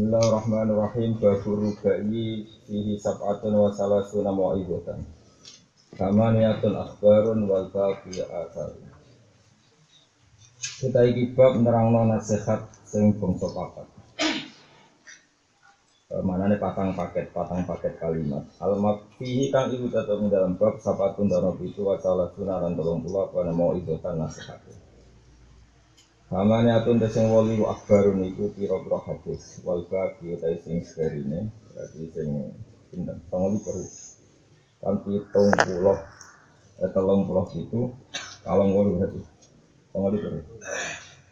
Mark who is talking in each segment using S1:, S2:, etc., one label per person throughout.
S1: Bismillahirrahmanirrahim. Babur rubai fihi sab'atun wa salasuna mu'ibatan. Samaniyatun akhbarun wal baqi asarun Kita iki bab nerangno nasihat sing bangsa papat. Mana nih patang paket, patang paket kalimat. Al fihi kang ibu tetap dalam bab Sab'atun dan itu wa salasuna pula Pada mau ibutan nasihatnya Hamane atun tesing wali wa akbarun iku pira-pira hadis. Wal baqi ta sing serine berarti sing pinten? Tong likur kan pitung puluh eh telung puluh itu kalong wolu berarti. Tong likur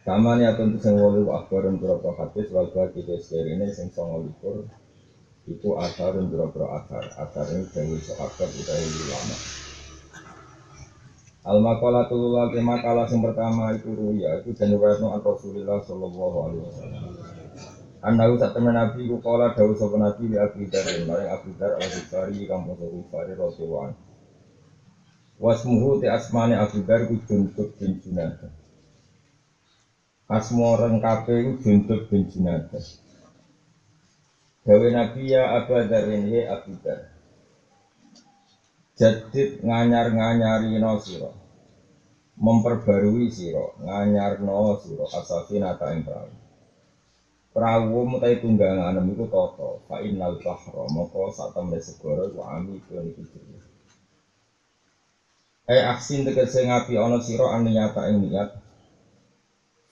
S1: Kamane atun tesing wali wa akbarun pira-pira hadis wal baqi ta serine sing song likur itu asarun pira-pira asar. Asar ini dari sahabat utawi ulama Al makalah tulul makalah yang pertama itu ruya itu dan riwayatno an Rasulillah sallallahu alaihi wasallam. Anahu saat temen Nabi ku kala dawuh sapa Nabi li Abi Dar maring Abi Dar al Bukhari kang poso Bukhari radhiyallahu Wasmuhu te asmane Dar ku Juntub bin Junadah. Asma orang kafe ku Juntub bin Junadah. Dawe Nabi ya Abu Abi Dar jadid nganyar-nganyari no siro memperbarui siro nganyar no siro asafi nata ing perahu perahu mutai tunggangan iku toto fa innal bahra moko sak temne segara wa ami dhewe Eh aksin tegese ngapi ana sira aniyata ing niat.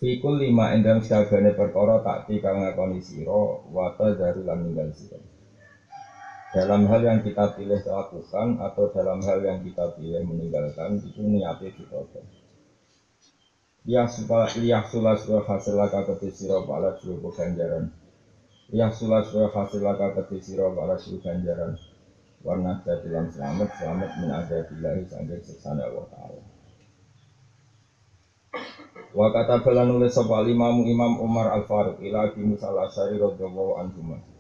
S1: Fikul lima endam sekabane perkara tak ti kang ngakoni sira wa tadaru lan ninggal sira dalam hal yang kita pilih lakukan atau dalam hal yang kita pilih meninggalkan itu niatnya kita Ya supaya liah sulas wa hasil laka keti siro bala suruh ganjaran. Ya sulas wa hasil laka keti siro bala suruh ganjaran. Warna jadilan selamat selamat min bilahi sampai seksana Allah. Wa kata bala nulis sopa imam Umar Al-Faruq ila Musa Al-Asyari radhiyallahu.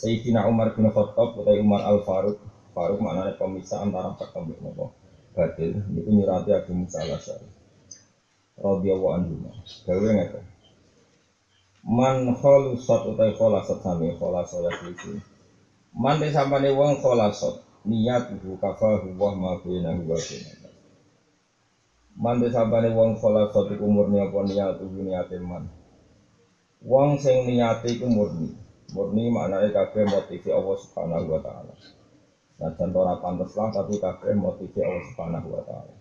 S1: Sayyidina Umar bin Khattab atau Umar Al Faruq Faruq maknanya pemisah antara pertemu nopo batil itu nyurati Abu Musa al Asyari radhiyallahu anhu. Gawe ngene man khalusat utai khalasat sami khalasat ya kuwi man de sampane wong khalasat niat ibu kafahu wa ma bainahu wa bainahu man de sampane wong khalasat iku murni apa? Niat niate man. Wong sing niate iku murni murni maknanya kabeh motivi Allah Subhanahu wa taala. Nah, contoh ora pantes lah tapi kabeh motivi Allah Subhanahu wa taala.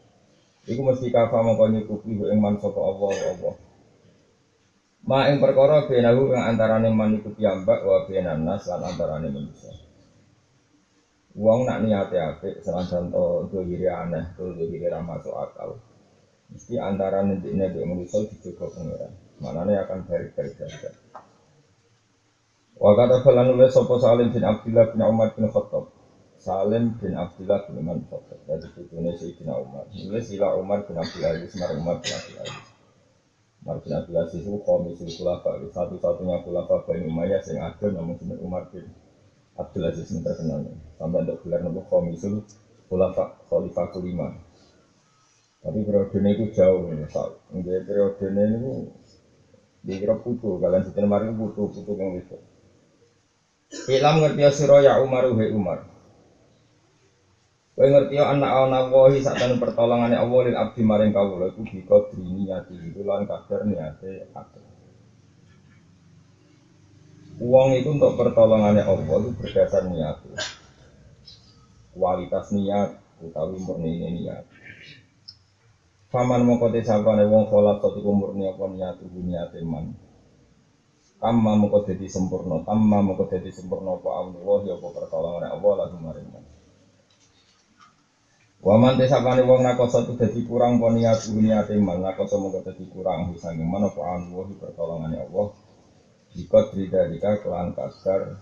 S1: Iku mesti kafa mongko nyukupi ing man sapa Allah Allah. Ma ing perkara benahu kang antarane man iku piyambak wa benan nas lan antarane manusia. Wong nak niate apik senajan to dhewe aneh, dhewe ra masuk akal. Mesti antarane ndekne dhek manusia dijaga pengiran. Manane akan balik-balik saja. Wa kata falan nulis sapa Salim bin Abdullah bin Umar bin Khattab. Salim bin Abdullah bin Umar bin Khattab. Dari putune Sayyidina Umar. Nulis ila Umar bin Abdul Aziz mar Umar bin Abdul Aziz. Umar bin Abdul Aziz itu komisil khulafa. Satu-satunya khulafa Bani Umayyah yang ada namun cuma Umar bin Abdul Aziz yang terkenal. Sampai untuk gelar nama komisil khulafa khalifah kelima. Tapi periode ini itu jauh. Ini periode ini itu dikira putu. Kalian setelah kemarin putu-putu yang itu. Ilam ngerti sira ya Umar he Umar. Kowe ngerti anak ana wahi sakjane pertolongane Allah lil abdi maring kawula iku bika niati itu lan kadar niate akeh. Uang itu untuk pertolongannya Allah itu berdasar niat. Kualitas niat utawi murni ini niat. Faman mongko te sabane wong salat satu murni apa niat niat man. Tamma moko dadi sempurna, tamma moko dadi sempurna apa Allah ya apa pertolongan Allah lagu maring. Wa man desapane wong nakoso tu dadi kurang apa niat niate man nakoso moko dadi kurang sange man apa Allah pertolongane Allah. Jika dika kelan kadar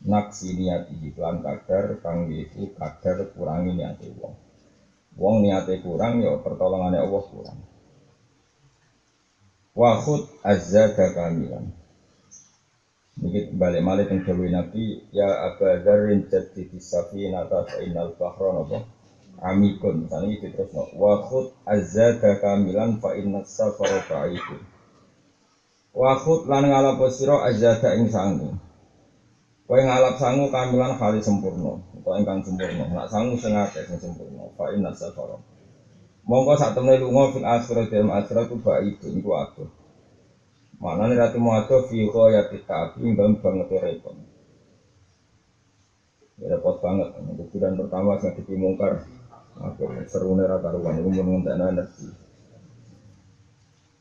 S1: naksi niat iki kelan kadar kang itu kadar kurangi niate wong. Wong niate kurang ya pertolongannya Allah kurang. Wahud azza kamilan. Ini balik malik yang jauh nabi ya Aba Dharin jadi disafi nata fa'inal bahra nopo amikun misalnya itu terus no wa khud azada kamilan fa'inna safara fa'ikun Wakut lan ngalap sira azada ing sangu. Kowe ngalap sangu kamilan kali sempurna, utawa ingkang sempurna. Nak sangu sing akeh sing sempurna. Fa inna safara. Monggo sak temne lunga fil akhirat dalam akhirat ku itu niku adoh. Mana nih ratu mau adoh fi ghayati ta'bi dalam banget repot. Ya repot banget. Kemudian pertama sing dipimungkar. Aku seru nih rata ruang itu mau ngentekno energi.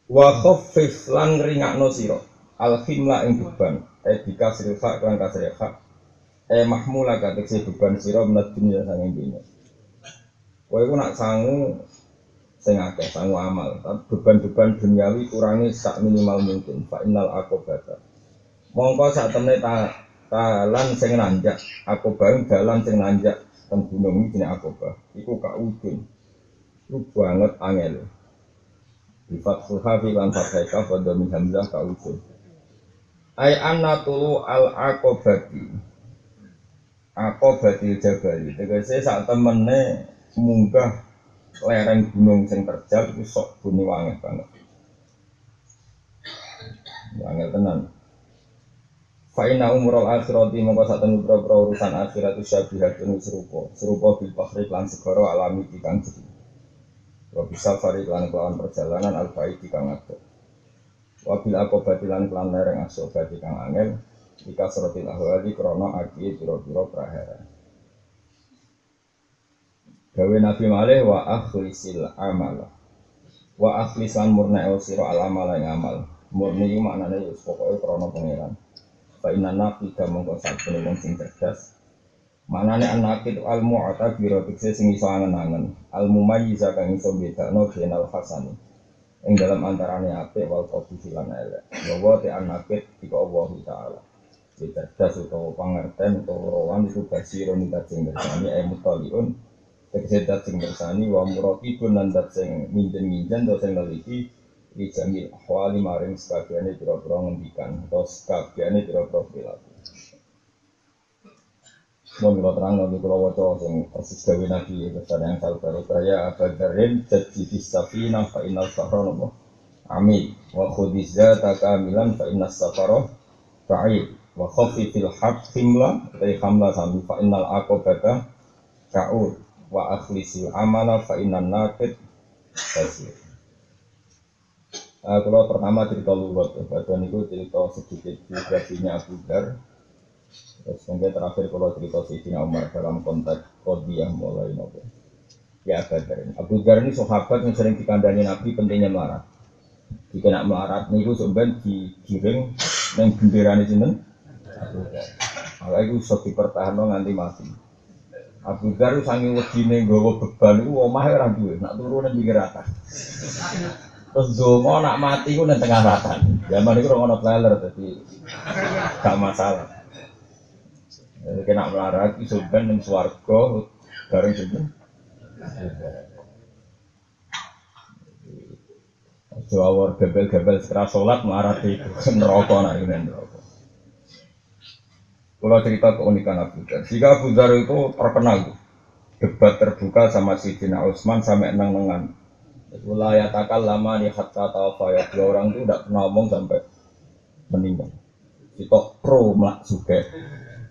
S1: Wa khaffif lan ngringakno sira al khimla ing beban e dika sirfa kan kasreha e mahmula katekse beban sira menat dunia sanging dunya kowe ku nak sangu sing akeh sangu amal tapi beban-beban duniawi kurangi sak minimal mungkin fa innal aqobata mongko sak temne ta talan sing nanjak aqobah dalan sing nanjak teng gunung iki jenenge aqobah iku kaudun lu banget angel Bifat sulhafi lan fathai kaf wa min hamzah ka usul. Ai anna tulu al aqobati. Aqobati jabali. Tegese sak temene munggah lereng gunung sing terjal iku sok buni wangi banget. Wangi tenan. Fa inna umrul akhirati mongko sak temu urusan akhirat itu syabihatun serupa. Serupa bil bahri lan segara alami dikang jero. Wa bisa fari lan kelawan perjalanan al baik di ado. Wa bil akobati lan kelan lereng asobati kang angel Ika serotil ahwali krono aki piro-piro prahara Gawe Nabi Malih wa akhlisil amal Wa akhlisan murna el siro al yang amal Murni itu maknanya ya pokoknya krono pengiran Fa inna nabi mongko sak wong sing cerdas Manane anak itu al mu'ata biro tikse sing iso angen-angen. Al mumayyiza kang iso bedakno al hasani. Ing dalam antarane apik wal qabih lan elek. Bahwa te anak itu Allah taala. Cerdas utawa pangerten utawa rawan itu basirun dat sing bersani ay mutaliun. Tegese dat sing bersani wa muraqibun lan dat sing minjen-minjen dat sing neliti di jamil ahwali maring sekabiane pira-pira ngendikan atau sekabiane pira-pira perilaku. Mau kalau terang nanti kalau wajah sing persis gawe nabi besar yang tahu baru kaya abadarin jadi disafina fa inal safaro nopo amin. Wa khudiza takamilan fa inal safaro fa'id wa khofi fil haq himla dari hamla sami fa inal akobata ka'ud wa akhlisil amala fa inal nakid kasir Uh, kalau pertama cerita luwat, ya, badan itu cerita sedikit biografinya Abu Dar, Terus kemudian terakhir kalau cerita Sayyidina Umar dalam konteks yang mulai nopo. Ya Abu Dar ini. Abu Dar ini sahabat yang sering dikandani Nabi pentingnya melarat. Jika nak melarat nih itu sebenarnya digiring dan ini sini. Abu Dar. Kalau itu sok dipertahankan nanti mati. Abu Dar sangi nih gawa beban itu omah ora duwe, nak turun nang pinggir atas. Terus dongo nak mati ku nang tengah ratan. Zaman itu ora ono trailer jadi gak masalah. Jadi kena melarat itu ben ning swarga bareng sinten? Jawa gebel-gebel setelah sholat melarat itu neraka nak ini neraka. Kalau cerita keunikan Abu Dhar, jika Abu Dhar itu terkenal debat terbuka sama Sidina Utsman sampai enang-enangan. takal lama nih hatta tawafaya dua orang itu tidak pernah ngomong sampai meninggal. Kita pro melak suka.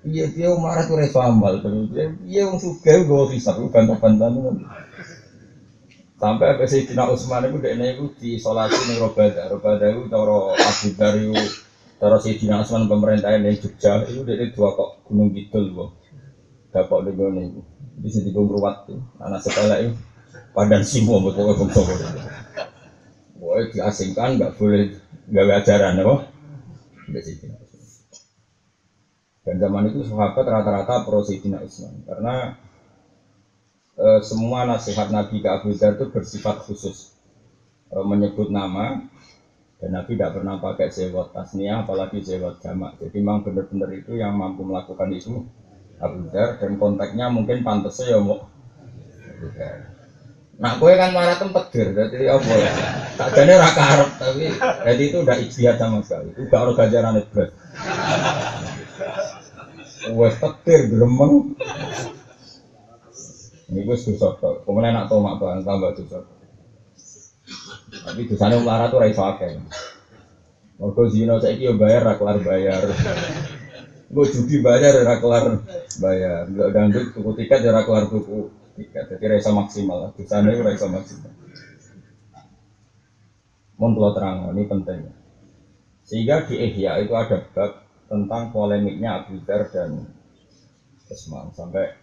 S1: Iya dia marah tuh dia dia wong suka gue bisa gue bantah-bantah sampai apa sih Cina Usman itu dia itu di solasi nih Robada Robada itu toro Abu Dari toro si Cina Usman pemerintahan yang Jogja itu dia dua kok Gunung Kidul bu. Dapat di gunung itu di sini gue tuh anak sekolah itu padan semua buat pokoknya bangsa Wah diasingkan nggak boleh nggak ajaran apa? Di sini. Dan zaman itu sahabat rata-rata pro Sayyidina Utsman karena e, semua nasihat Nabi ke Abu Dhar itu bersifat khusus. E, menyebut nama dan Nabi tidak pernah pakai sewot tasniah apalagi sewot jamak jadi memang benar-benar itu yang mampu melakukan itu Abu Dhar dan konteksnya mungkin pantasnya ya mau Abu Dhar Nah, gue kan marah tempat dir, jadi apa ya? Tak jadi raka tapi jadi itu udah ijtihad sama sekali. Itu gak ada ganjaran itu. Wes petir gremeng. Ini gue susah kok. Kemudian nak tomak bang tambah susah. Tapi dosanya ulara tuh raiso akeh. Mergo zina saiki yo bayar ra kelar bayar. Gue judi bayar ra kelar bayar. Enggak dangdut tuku tiket ya ra kelar tuku tiket. Jadi ra iso maksimal. Dosane ora iso maksimal. Mohon kalau terang, ini penting. Sehingga di Ihya itu ada bab tentang polemiknya Abu Dhar dan Usman sampai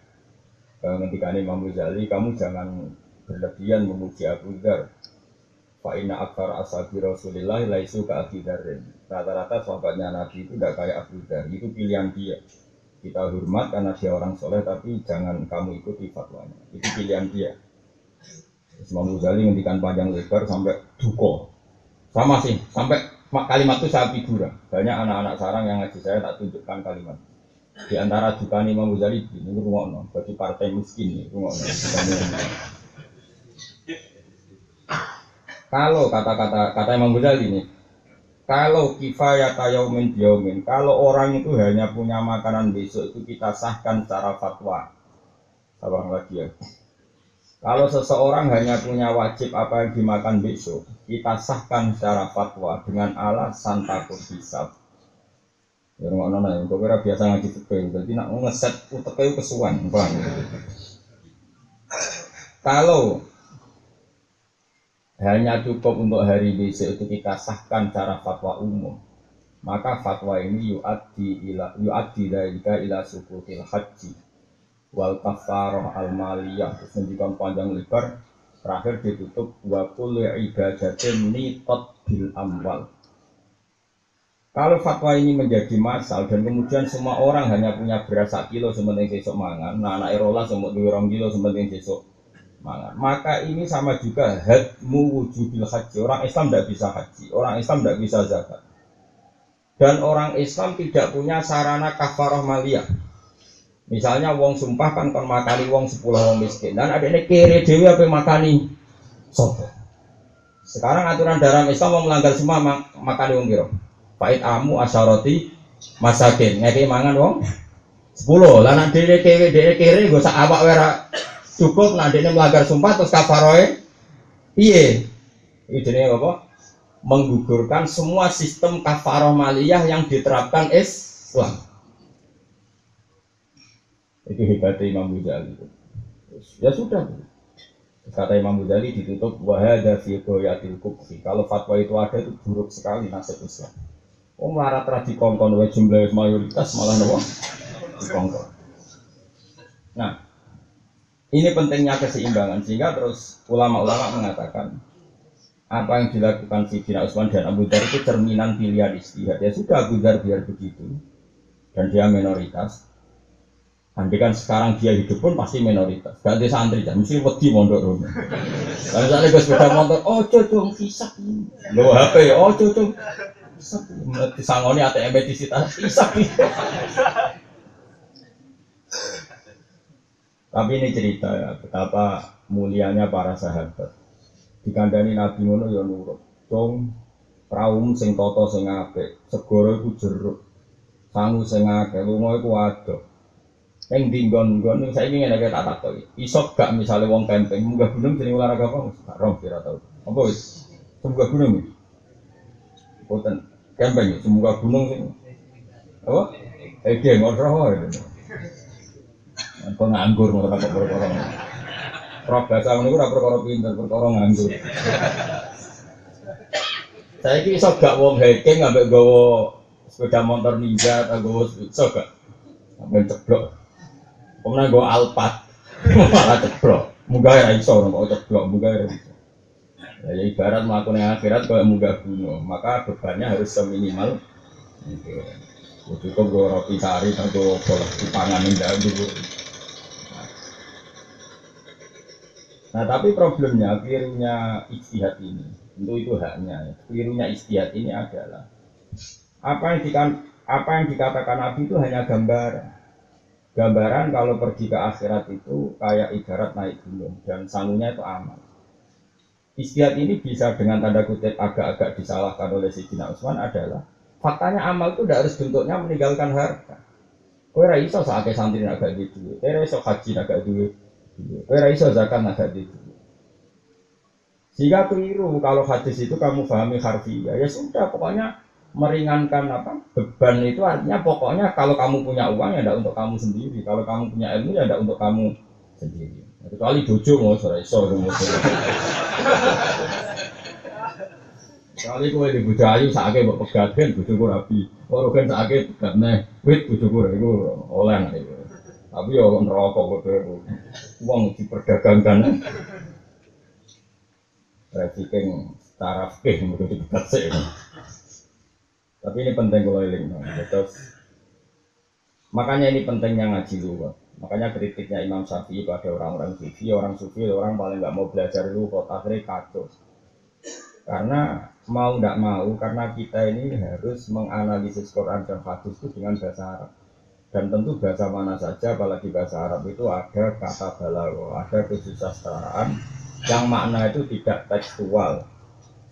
S1: ketika Imam Ghazali kamu jangan berlebihan memuji Abu Dhar Fa inna akbar ashabi Rasulillah laisu ka Abi. Rata-rata sahabatnya Nabi itu tidak kayak Abu Dhar. Itu pilihan dia. Kita hormat karena dia orang soleh, tapi jangan kamu ikuti fatwanya. Itu pilihan dia. Imam Ghazali ngendikan panjang lebar sampai duko. Sama sih, sampai kalimat itu saya figura. Banyak anak-anak sarang yang ngaji saya tak tunjukkan kalimat. Di antara dukaan Imam Ghazali ini rumah bagi partai miskin ini rumah kalau kata-kata kata Imam Ghazali ini, kalau kifayat yaumin yaumin, kalau orang itu hanya punya makanan besok itu kita sahkan secara fatwa. Sabang lagi ya. Kalau seseorang hanya punya wajib apa yang dimakan besok, kita sahkan secara fatwa dengan alasan takut hisab. Ya rumah nona ya, kira biasa ngaji fikih, jadi nak ngeset uteknya kesuwan, bang. Kalau hanya cukup untuk hari besok itu kita sahkan cara fatwa umum. Maka fatwa ini yu'addi ila yu'addi dalika ila sukutil haji wal kafarah al maliyah. Terus panjang lebar. Terakhir ditutup wa kulli ibadatin nitat bil amwal. Kalau fatwa ini menjadi masal dan kemudian semua orang hanya punya beras kilo sementing besok mangan, nah anak erola semut dua kilo sementing besok mangan. Maka ini sama juga hadmu wujudil haji. Orang Islam tidak bisa haji, orang Islam tidak bisa zakat. Dan orang Islam tidak punya sarana kafaroh maliyah. Misalnya wong sumpah kan kon makani wong sepuluh wong miskin dan ada ini kiri dewi apa makani sopo. Sekarang aturan dalam Islam mau melanggar semua mak makani wong biro. Pait amu asharoti masakin ngeki mangan wong sepuluh. Lah nak dewi dewi dewi kiri gue sak awak wera cukup nanti ini melanggar sumpah terus kafaroe iya itu apa? Menggugurkan semua sistem kafaroh maliyah yang diterapkan Islam. Itu hebatnya Imam Ghazali ya sudah. Kata Imam Ghazali ditutup wahada fi yatil kubfi kalau fatwa itu ada itu buruk sekali nasib Islam. Oh melarat tradisi kongkon wa jumlah mayoritas malah nopo? Kongkon. Nah, ini pentingnya keseimbangan sehingga terus ulama-ulama mengatakan apa yang dilakukan Sidina Utsman dan Abu Dhar itu cerminan pilihan istihad. Ya sudah Abu Dhar biar begitu dan dia minoritas. Kan sekarang dia hidup pun pasti minoritas. Gak ada santri kan, mesti wedi mondok rumah. Kalau misalnya gue sepeda motor, oh cocok kisah Lo HP, oh cocok Disangoni ATM di sita, kisah Tapi ini cerita ya, betapa mulianya para sahabat. Dikandani Nabi ngono ya nurut. Dong praum sing toto sing apik, segoro iku jeruk. Sangu sing akeh, lunga iku ado. Ning dinggon-nggon saiki ngene tak takoki. Iso gak misale wong camping munggah gunung jeneng olahraga apa? Gak roh kira tau. Apa wis? Munggah gunung. Boten camping, munggah gunung sing apa? Eh, dia ngono Kok nganggur ngono kok perkara. Roh bahasa ngono ora perkara pinter, perkara nganggur. Saya ki iso gak wong hiking ambek gawa sepeda motor ninja atau gawa iso gak? Sampai ceblok. Pemenang gawa Alphard. Malah ceblok. Munggah ya iso kok ceblok, munggah ya iso. Ya, ya ibarat melakukan akhirat kalau munggah gunung, maka bebannya harus seminimal. Gitu. Cukup gue roti sari atau bola dipangan indah dulu. Nah tapi problemnya kelirunya istihad ini, tentu itu haknya. Kelirunya istihad ini adalah apa yang dikan, apa yang dikatakan Nabi itu hanya gambaran. Gambaran kalau pergi ke akhirat itu kayak ibarat naik gunung dan sangunya itu aman. Istihad ini bisa dengan tanda kutip agak-agak disalahkan oleh Sidina Utsman adalah Faktanya amal itu tidak harus bentuknya meninggalkan harta. Kue raiso saat santri agak gitu, kue raiso haji agak duit, kue raiso zakat agak gitu. Jika keliru kalau hadis itu kamu pahami harfiah, ya sudah pokoknya meringankan apa beban itu artinya pokoknya kalau kamu punya uang ya tidak untuk kamu sendiri kalau kamu punya ilmu ya tidak untuk kamu sendiri kecuali bojo mau sore sore Kali kowe di bojo ayu sakake mbok pegaten bojoku rapi. Ora kan sakake pegatne wit bojoku iku oleh. Tapi ya neraka kowe wong diperdagangkan. Trafficking secara fikih mesti dipegat sih. Tapi ini penting kalau eling. Terus makanya ini pentingnya ngaji dulu. Makanya kritiknya Imam Syafi'i pada orang-orang sufi, orang sufi orang paling nggak mau belajar kok akhirnya kacau. Karena mau tidak mau, karena kita ini harus menganalisis Quran dan hadis itu dengan bahasa Arab. Dan tentu bahasa mana saja, apalagi bahasa Arab itu ada kata balago, ada kesusastraan yang makna itu tidak tekstual.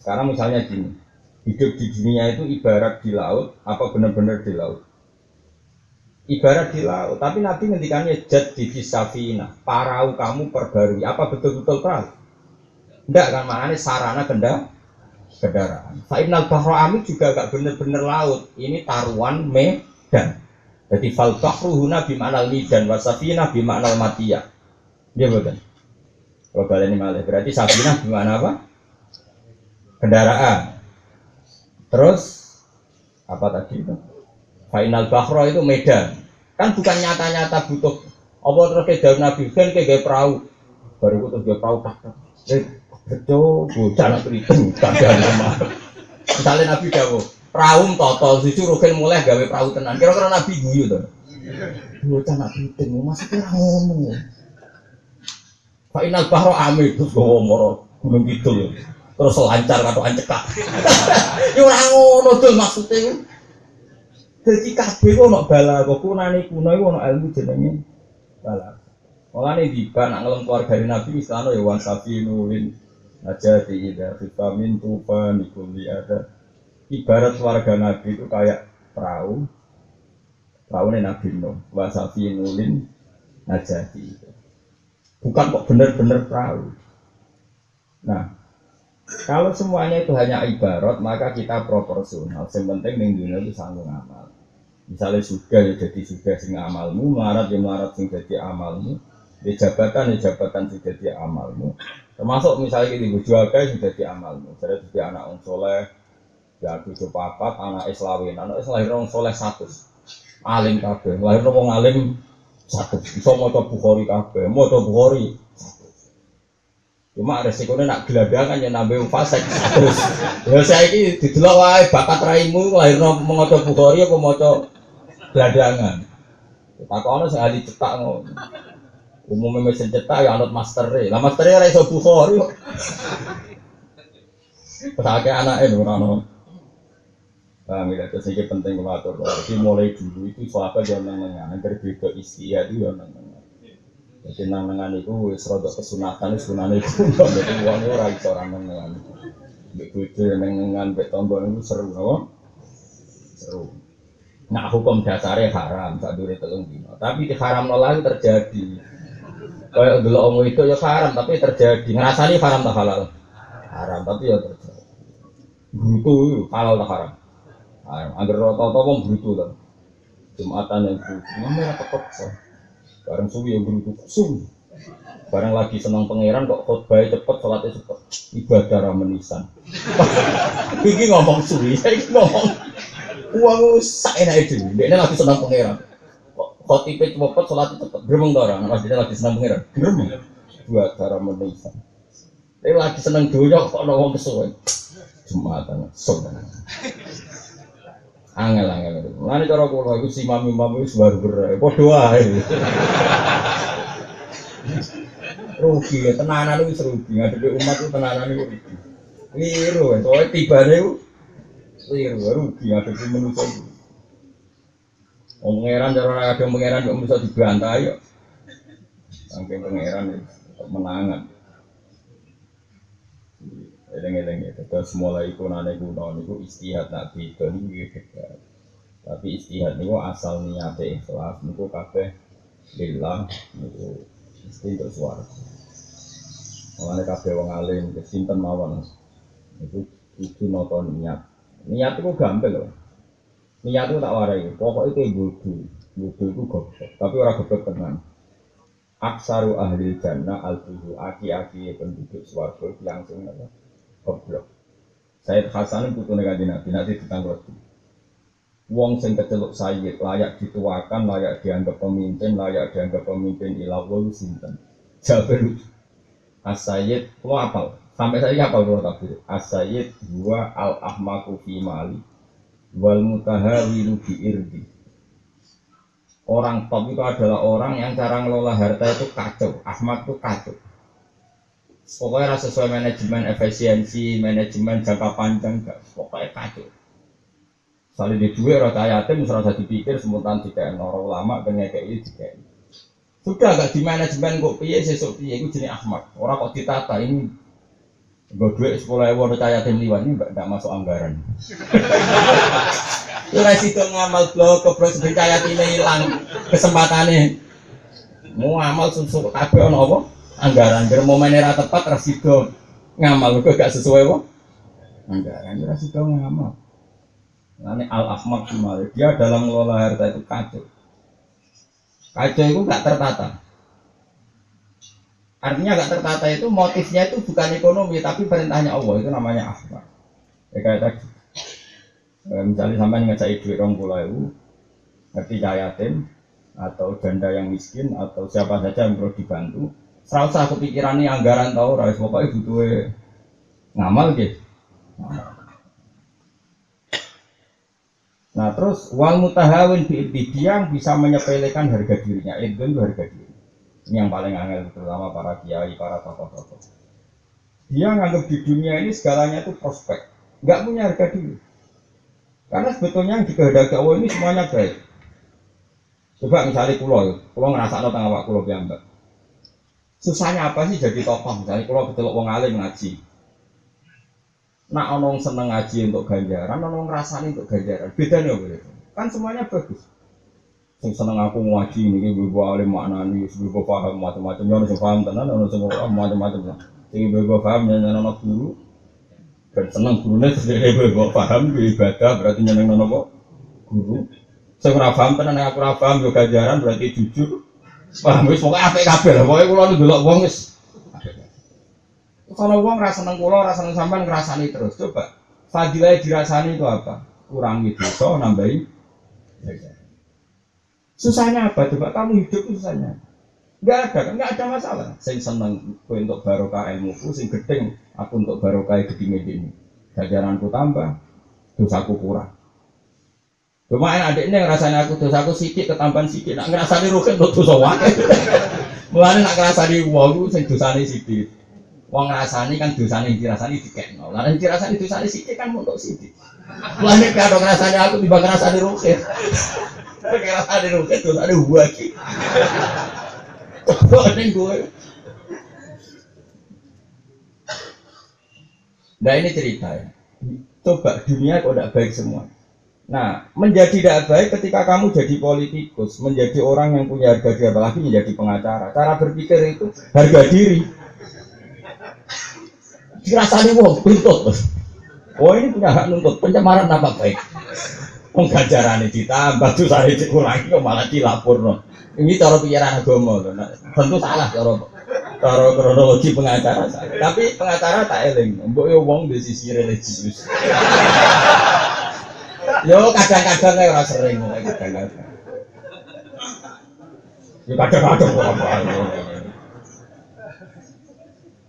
S1: Sekarang misalnya gini, hidup di dunia itu ibarat di laut, apa benar-benar di laut? Ibarat di laut, tapi Nabi ngendikannya jad di safina, parau kamu perbarui, apa betul-betul perahu? Enggak kan, maknanya sarana kendaraan kendaraan. Fa'inal bahro juga gak bener-bener laut. Ini taruhan medan. Jadi fal bahru huna bima'nal midan wasafina bima'nal matiyah. Dia bukan. Kalau kalian ini malah berarti safina bima'na apa? Kendaraan. Terus apa tadi itu? Final bahro itu medan. Kan bukan nyata-nyata butuh. Apa terus kayak daun nabi kan kayak perahu. Baru itu dia perahu tak Betul, bocah nak kriting, kadang lemah. Misalnya Nabi Dawo, perahu toto, susu rugen mulai gawe perahu tenan. Kira-kira Nabi guyu tuh. Bocah nak kriting, masih kira ngomong. Pak Inal Bahro Amir, terus gue ngomong, gunung gitu Terus selancar atau ancekak. Ini orang ngono tuh maksudnya. Jadi kabeh kok nak bala, kok kunane kuno iku ono ilmu jenenge bala. Mulane di nak ngelem keluarga Nabi misalnya ya wan safi nulin aja di ida vitamin tufa nikuli ada ibarat warga nabi itu kayak perahu. Perahu ini nabi no wasafi nulin najati. Bukan kok bener-bener perahu. Nah kalau semuanya itu hanya ibarat maka kita proporsional. Yang penting ning itu sanggup amal misalnya sudah ya jadi sudah sing amalmu melarat ya melarat sing jadi amalmu. Di jabatan di jabatan sing jadi amalmu. Termasuk misalnya kita bojo akeh sudah di amal. Misalnya jadi anak orang soleh, ya tujuh papat, anak islawin, anak islawin orang soleh satu. Alim kabeh, lahir orang alim satu. Bisa mau coba bukhori kabeh, mau coba bukhori Cuma resikonya nak geladangan ya nambah fasek terus. Ya saya ini didelok wae bakat raimu lahir coba bukhori apa coba geladangan. Takono sing ahli cetak ngono. Umumnya mesin cetak ya anut master Lah master ya iso Bukhari kok. Pesake anake lho ora Paham ya, terus ini penting kalau atur. Jadi mulai dulu itu sahabat yang nengengan, yang berbeda istilah itu yang nengengan. Jadi nengengan itu wis rodok kesunatan, sunane itu, jadi uangnya orang itu orang nengengan. Begitu nengengan, betonggol itu seru, no? Seru. Nah hukum dasarnya haram, tak dulu telung dino. Tapi di haram nolak terjadi. Kayak dulu omong itu ya haram, tapi terjadi. Ngerasani haram tak halal? Haram, tapi ya terjadi. Brutu halal tak haram? Agar rata-rata wong brutu kan. Jumatan yang brutu, namanya kok Bareng suwi yang brutu, sum. Bareng lagi senang pangeran kok khotbah cepet, sholatnya cepet. Ibadah ramenisan. Iki ngomong suwi, saya ngomong. Uang sak enak itu, dia lagi senang pangeran. Khotibe cepet sholat cepet. Gremeng to orang maksudnya lagi seneng pengiran gremeng. Dua cara menisa tapi lagi seneng dunia kok ada wong jumatan sok angel angel. Mana cara kulo itu si mami mami baru berai podo ae rugi ya tenanan itu rugi. Ngadepi umat itu tenanan itu rugi. Liru soalnya tiba itu liru rugi ngadepi manusia itu. Wong pangeran cara ada pangeran kok bisa dibantai yo. Saking pangeran menangan. Eleng-eleng ya, terus mulai kunane kuno niku istihad nabi itu niku hebat. Tapi istihad niku asal niate ikhlas niku kabeh lillah niku mesti untuk suara. Mulane kabeh wong alim kesinten mawon. Niku kudu nonton niat. Niat itu gampang loh. Niat itu tak warai. Pokoknya itu bodoh. Bodoh itu goblok. Tapi orang goblok tenang. Aksaru ahli jannah al aki-aki penduduk suarga langsung apa? Goblok. Said Hasan itu putu negaji nabi, nanti ditanggung Wong sing keceluk sayyid layak dituakan, layak dianggap pemimpin, layak dianggap pemimpin ilah wong sinten. Jabir As-Sayyid, lo? Sampai saya apal kalau takbir. As-Sayyid al-ahmaku fi mali wal mutahawilu bi irdi. Orang top itu adalah orang yang cara ngelola harta itu kacau. Ahmad itu kacau. Pokoknya rasa sesuai manajemen efisiensi, manajemen jangka panjang, gak. pokoknya kacau. Saling di dua rata yatim, serasa dipikir semutan tiga noro ulama, kayak ini tiga Sudah gak di manajemen kok piye sesuk piye itu jenis Ahmad. Orang kok ditata ini gue duit sekolah ewo rata yatim liwan ini gak masuk anggaran. Ora sido ngamal blok kebrok sebentar ini hilang kesempatannya. Mau ngamal susu kabeh ono apa? Anggaran biar momen era tepat ra sido ngamal kok gak sesuai apa? Anggaran ra sido ngamal. Ini al ahmad kemarin dia dalam mengelola harta itu kacau. Kacau itu gak tertata. Artinya gak tertata itu motifnya itu bukan ekonomi tapi perintahnya Allah itu namanya ahmad. Ya kayak tadi Eh, misalnya sampai ngecai duit orang pulau itu ngerti yatim atau janda yang miskin atau siapa saja yang perlu dibantu serau usah kepikiran nih anggaran tahu rais pokoknya butuh ngamal gitu Nah terus wal mutahawin di yang bisa menyepelekan harga dirinya itu itu harga diri. Ini yang paling angel terutama para kiai, para tokoh-tokoh. Dia nganggap di dunia ini segalanya itu prospek, nggak punya harga diri. Karena sebetulnya yang dikehendaki Allah ini semuanya baik. Coba misalnya pulau, pulau ngerasa no tengah pulau piambak. Susahnya apa sih jadi tokoh? Misalnya pulau betul wong alim ngaji. Nak onong seneng ngaji untuk ganjaran, onong ngerasani untuk ganjaran. Beda nih boleh. Kan semuanya bagus. Sing seneng aku ngaji ini, gue alim maknani, gue paham macam-macam. Yang sing paham tenan, ono sing paham macam-macam. Sing gue paham nyanyi ono guru, dan seneng gurunya sendiri gue paham gue ibadah berarti nyeneng nopo guru saya kurang paham tenan aku kurang paham gue gajaran berarti jujur paham wis pokoknya apa kabel pokoknya kulo nu delok wong wis. Kalau wong rasa seneng kulo rasa seneng sampean ngrasani terus. Coba fadilah dirasani itu apa? Kurangi dosa nambahi susahnya apa? Coba kamu hidup susahnya. Enggak ada, enggak ada masalah. Sing seneng kowe untuk barokah ilmu, sing gedeng aku untuk barokah gedinge ini. Jajaranku tambah, dosaku kurang. Yang adik ini ngerasani aku dosaku sikit ketambahan sikit, nak ngerasani rukin untuk dosa wae. Mulane nak ngerasani wong sing dosane sikit. Wong ngrasani kan dosane dirasani dikekno. Lah nek dirasani dosane sikit kan untuk sikit. Mulane kalau ngerasani aku tiba ngerasani rukin. Ngerasani rukin dosane wae. Ning gue. Nah ini cerita ya. Coba dunia kok tidak baik semua. Nah, menjadi tidak baik ketika kamu jadi politikus, menjadi orang yang punya harga diri, apalagi menjadi pengacara. Cara berpikir itu harga diri. Dirasani wong tuntut. Oh ini punya hak nuntut pencemaran apa baik. Penggajaran ini ditambah saya dikurangi kok malah dilapor no. Ini cara pikiran agama. Nah, tentu salah cara cara kronologi pengacara. Tapi pengacara tak eling. Mbok yo wong di sisi religius. Yo kadang-kadang kayak orang sering kadang-kadang. Yo kadang-kadang apa.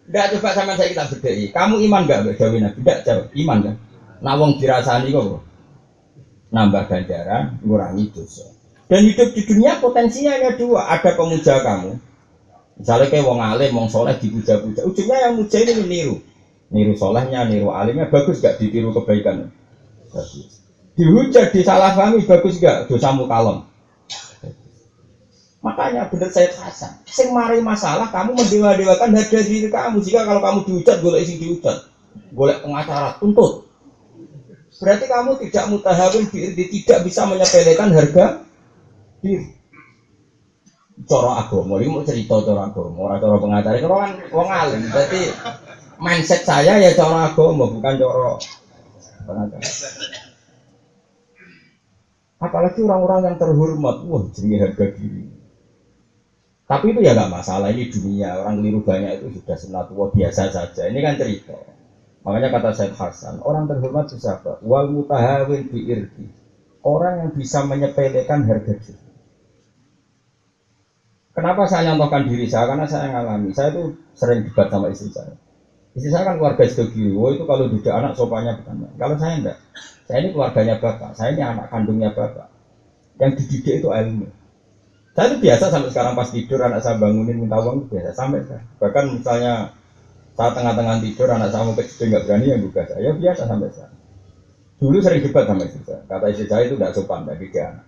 S1: Enggak coba sama saya kita bedai. Kamu iman enggak Mbak Dewi Nabi? Enggak jawab. Iman kan? Nah wong dirasani kok nambah ganjaran, ngurangi dosa. Dan hidup di dunia potensinya hanya dua. Ada pemuja kamu. Misalnya kayak wong alim, wong soleh dipuja-puja. Ujungnya yang muja ini meniru. Niru solehnya, niru alimnya. Bagus gak ditiru kebaikan? Bagus. Dihujat, disalahpahami, bagus gak? Dosamu kalem. Makanya benar saya Hasan. Sing mari masalah kamu mendewa-dewakan harga diri kamu. Jika kalau kamu dihujat, boleh isi dihujat. Boleh pengacara, tuntut. Berarti kamu tidak mutahawin tidak bisa menyepelekan harga diri. Coro agama, ini mau cerita coro agama, orang coro pengacara, kalau kan wong alim, berarti mindset saya ya coro agama, bukan coro pengacara. Apalagi orang-orang yang terhormat, wah jenis harga diri. Tapi itu ya nggak masalah, ini dunia orang keliru banyak itu sudah sunatullah biasa saja. Ini kan cerita. Makanya kata Syed Hasan, orang terhormat itu siapa? Wal mutahawin bi irdi. Orang yang bisa menyepelekan harga diri. Kenapa saya nyontohkan diri saya? Karena saya ngalami. Saya itu sering debat sama istri saya. Istri saya kan keluarga Sidogiwi. Oh itu kalau didik anak sopannya bukan. Kalau saya enggak. Saya ini keluarganya bapak. Saya ini anak kandungnya bapak. Yang dididik itu ilmu. Saya itu biasa sampai sekarang pas tidur anak saya bangunin minta uang biasa sampai sekarang. Bahkan misalnya saat tengah-tengah tidur anak saya mau kecil nggak berani yang buka saya ya biasa sampai sekarang. Dulu sering debat sama istri saya. Kata istri saya itu tidak sopan dari didik anak.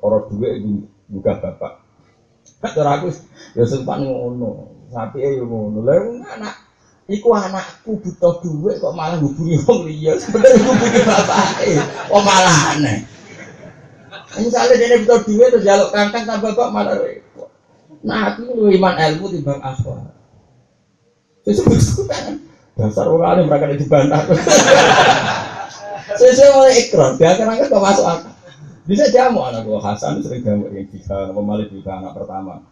S1: Orang dua itu buka bapak. Cara aku ya sempat ngono. Sapi ya ngono. Lah anak Iku anakku butuh duit kok malah hubungi wong liya. Sebenarnya hubungi bapake. Kok malah aneh. Misalnya dia butuh duit terus jaluk kangkang tambah bapak malah repot. Nah, aku lu iman ilmu timbang akhlak. Sesuatu kan dasar orang alim mereka dibantah. Sesuai mulai ikrar, dia kan kok masuk akal. Bisa jamu anak gua Hasan sering jamu yang bisa nama Malik juga anak pertama.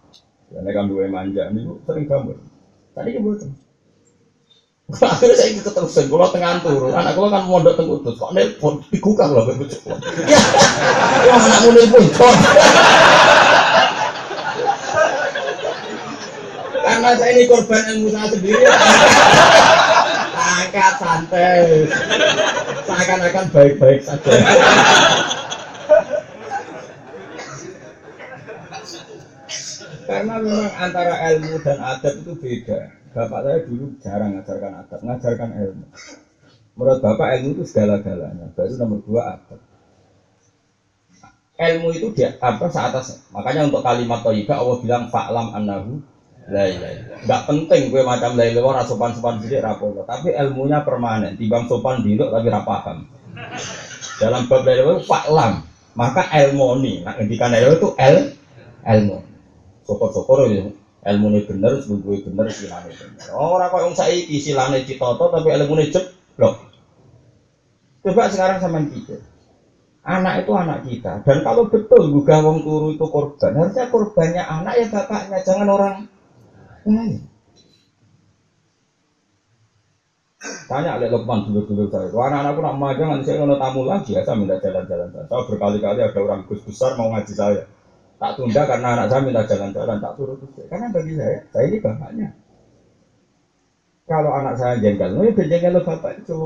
S1: Ya kan dua manja ini sering jamu. Tadi betul. Akhirnya saya ikut terusin, kalau tengah turun, anak gue kan mondok tengah kudus, kok nelpon, digugah lah begitu. Ya, ya anakmu nelpon, Karena saya ini korban ilmu saya sendiri. Angkat santai, seakan-akan baik-baik saja. Karena memang antara ilmu dan adat itu beda. Bapak saya dulu jarang ngajarkan adat, ngajarkan ilmu. Menurut Bapak ilmu itu segala-galanya. Baru nomor dua adat. Ilmu itu dia apa seatas. Makanya untuk kalimat toyibah Allah bilang fa'lam annahu la Enggak penting gue macam la ilaha ora sopan-sopan sithik rapopo, tapi ilmunya permanen. Timbang sopan dulu tapi ra paham. Dalam bab la ilaha fa'lam, maka ilmu ini. Nah, ngendikan ilmu itu el ilmu. Sokor-sokor ya ilmu ini bener, sebelum bener, silane bener. Orang kok yang saiki silane citoto tapi ilmu ini jeblok. Coba sekarang sama pikir. Anak itu anak kita. Dan kalau betul juga wong turu itu korban, harusnya korbannya anak ya bapaknya, jangan orang lain. Tanya oleh Lukman dulu-dulu saya. Wah anak-anakku nak magang nanti saya ngono tamu lagi ya, saya minta jalan-jalan. Saya berkali-kali ada orang gus besar mau ngaji saya. Tak tunda karena anak saya minta jalan-jalan, tak turut. Karena bagi saya, saya ini bapaknya. Kalau anak saya jengkel, oh ya jengkel bapak itu.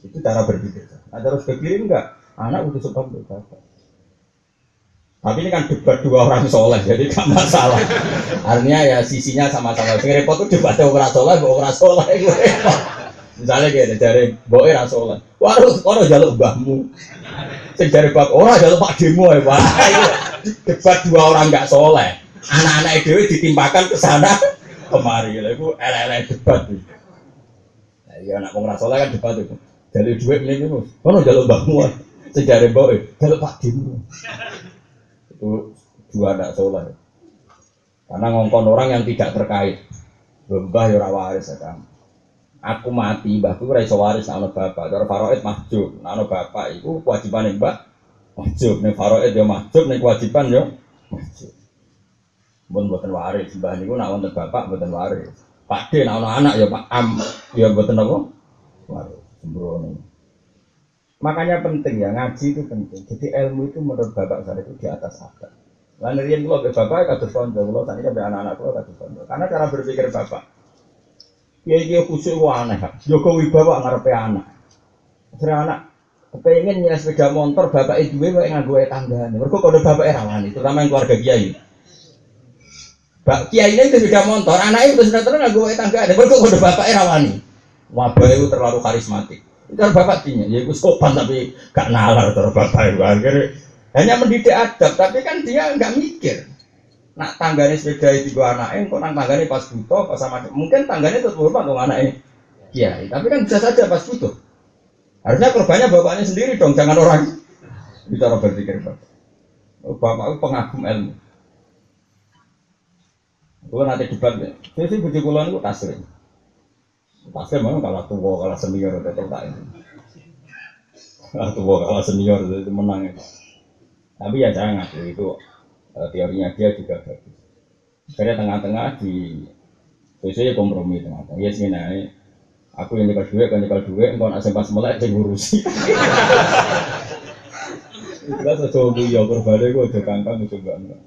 S1: Itu cara berpikir. Nah, terus berpikir enggak Anak butuh sebab berkata. Tapi ini kan debat dua orang soleh, jadi gak masalah. Artinya ya sisinya sama-sama. Sing repot tuh debat orang soleh, orang soleh. Misalnya kayak dari boy orang soleh. Waduh, orang jaluk mbahmu. Sing dari orang jaluk pak demo ya pak. Debat dua orang gak soleh. Anak-anak itu ditimpakan ke sana kemari. Itu ele debat. Nah, ya anak orang soleh kan debat itu. Jadi duit ini terus. Kono jaluk mbahmu. Sejarah boy, kalau Pak Dim itu dua anak soleh. Karena ngongkon orang yang tidak terkait. Mbah ya waris ya kan. Aku mati, mbahku ora iso waris ana bapak. Cara faraid mahjub. Ana bapak iku kewajiban mbak mahjub. Nek faraid ya mahjub, nek kewajiban ya mahjub. Mun mboten waris, mbah niku nak wonten bapak mboten waris. Pak D nak anak ya Pak Am ya mboten apa? Waris. Sembrono. Makanya penting ya ngaji itu penting. Jadi ilmu itu menurut bapak saya itu di atas adat. Lain rian kalau bapak kata sondo, kalau tadi sampai anak-anak kalau kata sondo. Karena cara berpikir bapak, ya dia khusus wah aneh. Jokowi bapak ngarepe anak. Akhirnya anak kepengen nyala sepeda motor bapak itu gue nggak gue tangga. Mereka kode bapak rawani, terutama yang keluarga kiai. Bak kiai ini sepeda motor, anaknya itu sudah terus nggak gue tangga. Mereka kode bapak rawani. Wabah itu terlalu karismatik. Itu bapak tinya, ya itu sopan tapi gak nalar terus bapak itu akhirnya hanya mendidik adab, tapi kan dia nggak mikir. Nak tanggane sepeda itu gua anaknya, kok nang pas butuh, pas sama mungkin tanggane tetap hormat dong anaknya. Iya, tapi kan bisa saja pas butuh. Harusnya korbannya bapaknya sendiri dong, jangan orang. Bicara berpikir bapak. Oh, bapak itu pengagum ilmu. Gue nanti debat ya. Saya sih bujuk kulon itu taslim. Pasti memang kalau tua, kalau senior tetap tak ini. Atau kalau senior itu menang itu. Tapi ya jangan itu uh, teorinya dia juga bagus. Karena tengah-tengah di sesuai kompromi tengah-tengah. Ya sih nah, aku yang nyekel duit, kan nyekel duit, engkau nak sempat melek saya ngurusi. Itu kan sesuatu ya berbalik gue udah kangkang itu enggak.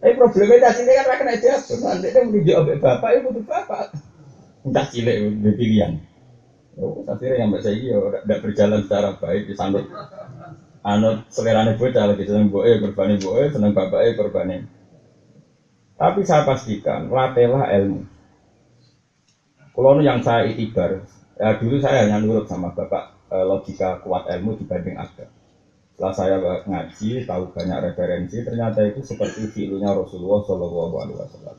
S1: Tapi problemnya cilik kan rakyat aja, nanti dia menuju abek bapak, itu butuh bapak. Cah cilik itu pilihan. Oh, akhirnya yang mbak saya tidak berjalan secara baik disambut. Anut selerane bocah lagi seneng boe korbane boe, seneng bapaknya korbane. Tapi saya pastikan latihlah ilmu. Kalau yang saya itibar, ya dulu saya hanya nurut sama bapak eh, logika kuat ilmu dibanding agama. Setelah saya ngaji, tahu banyak referensi, ternyata itu seperti filunya Rasulullah Shallallahu Alaihi Wasallam.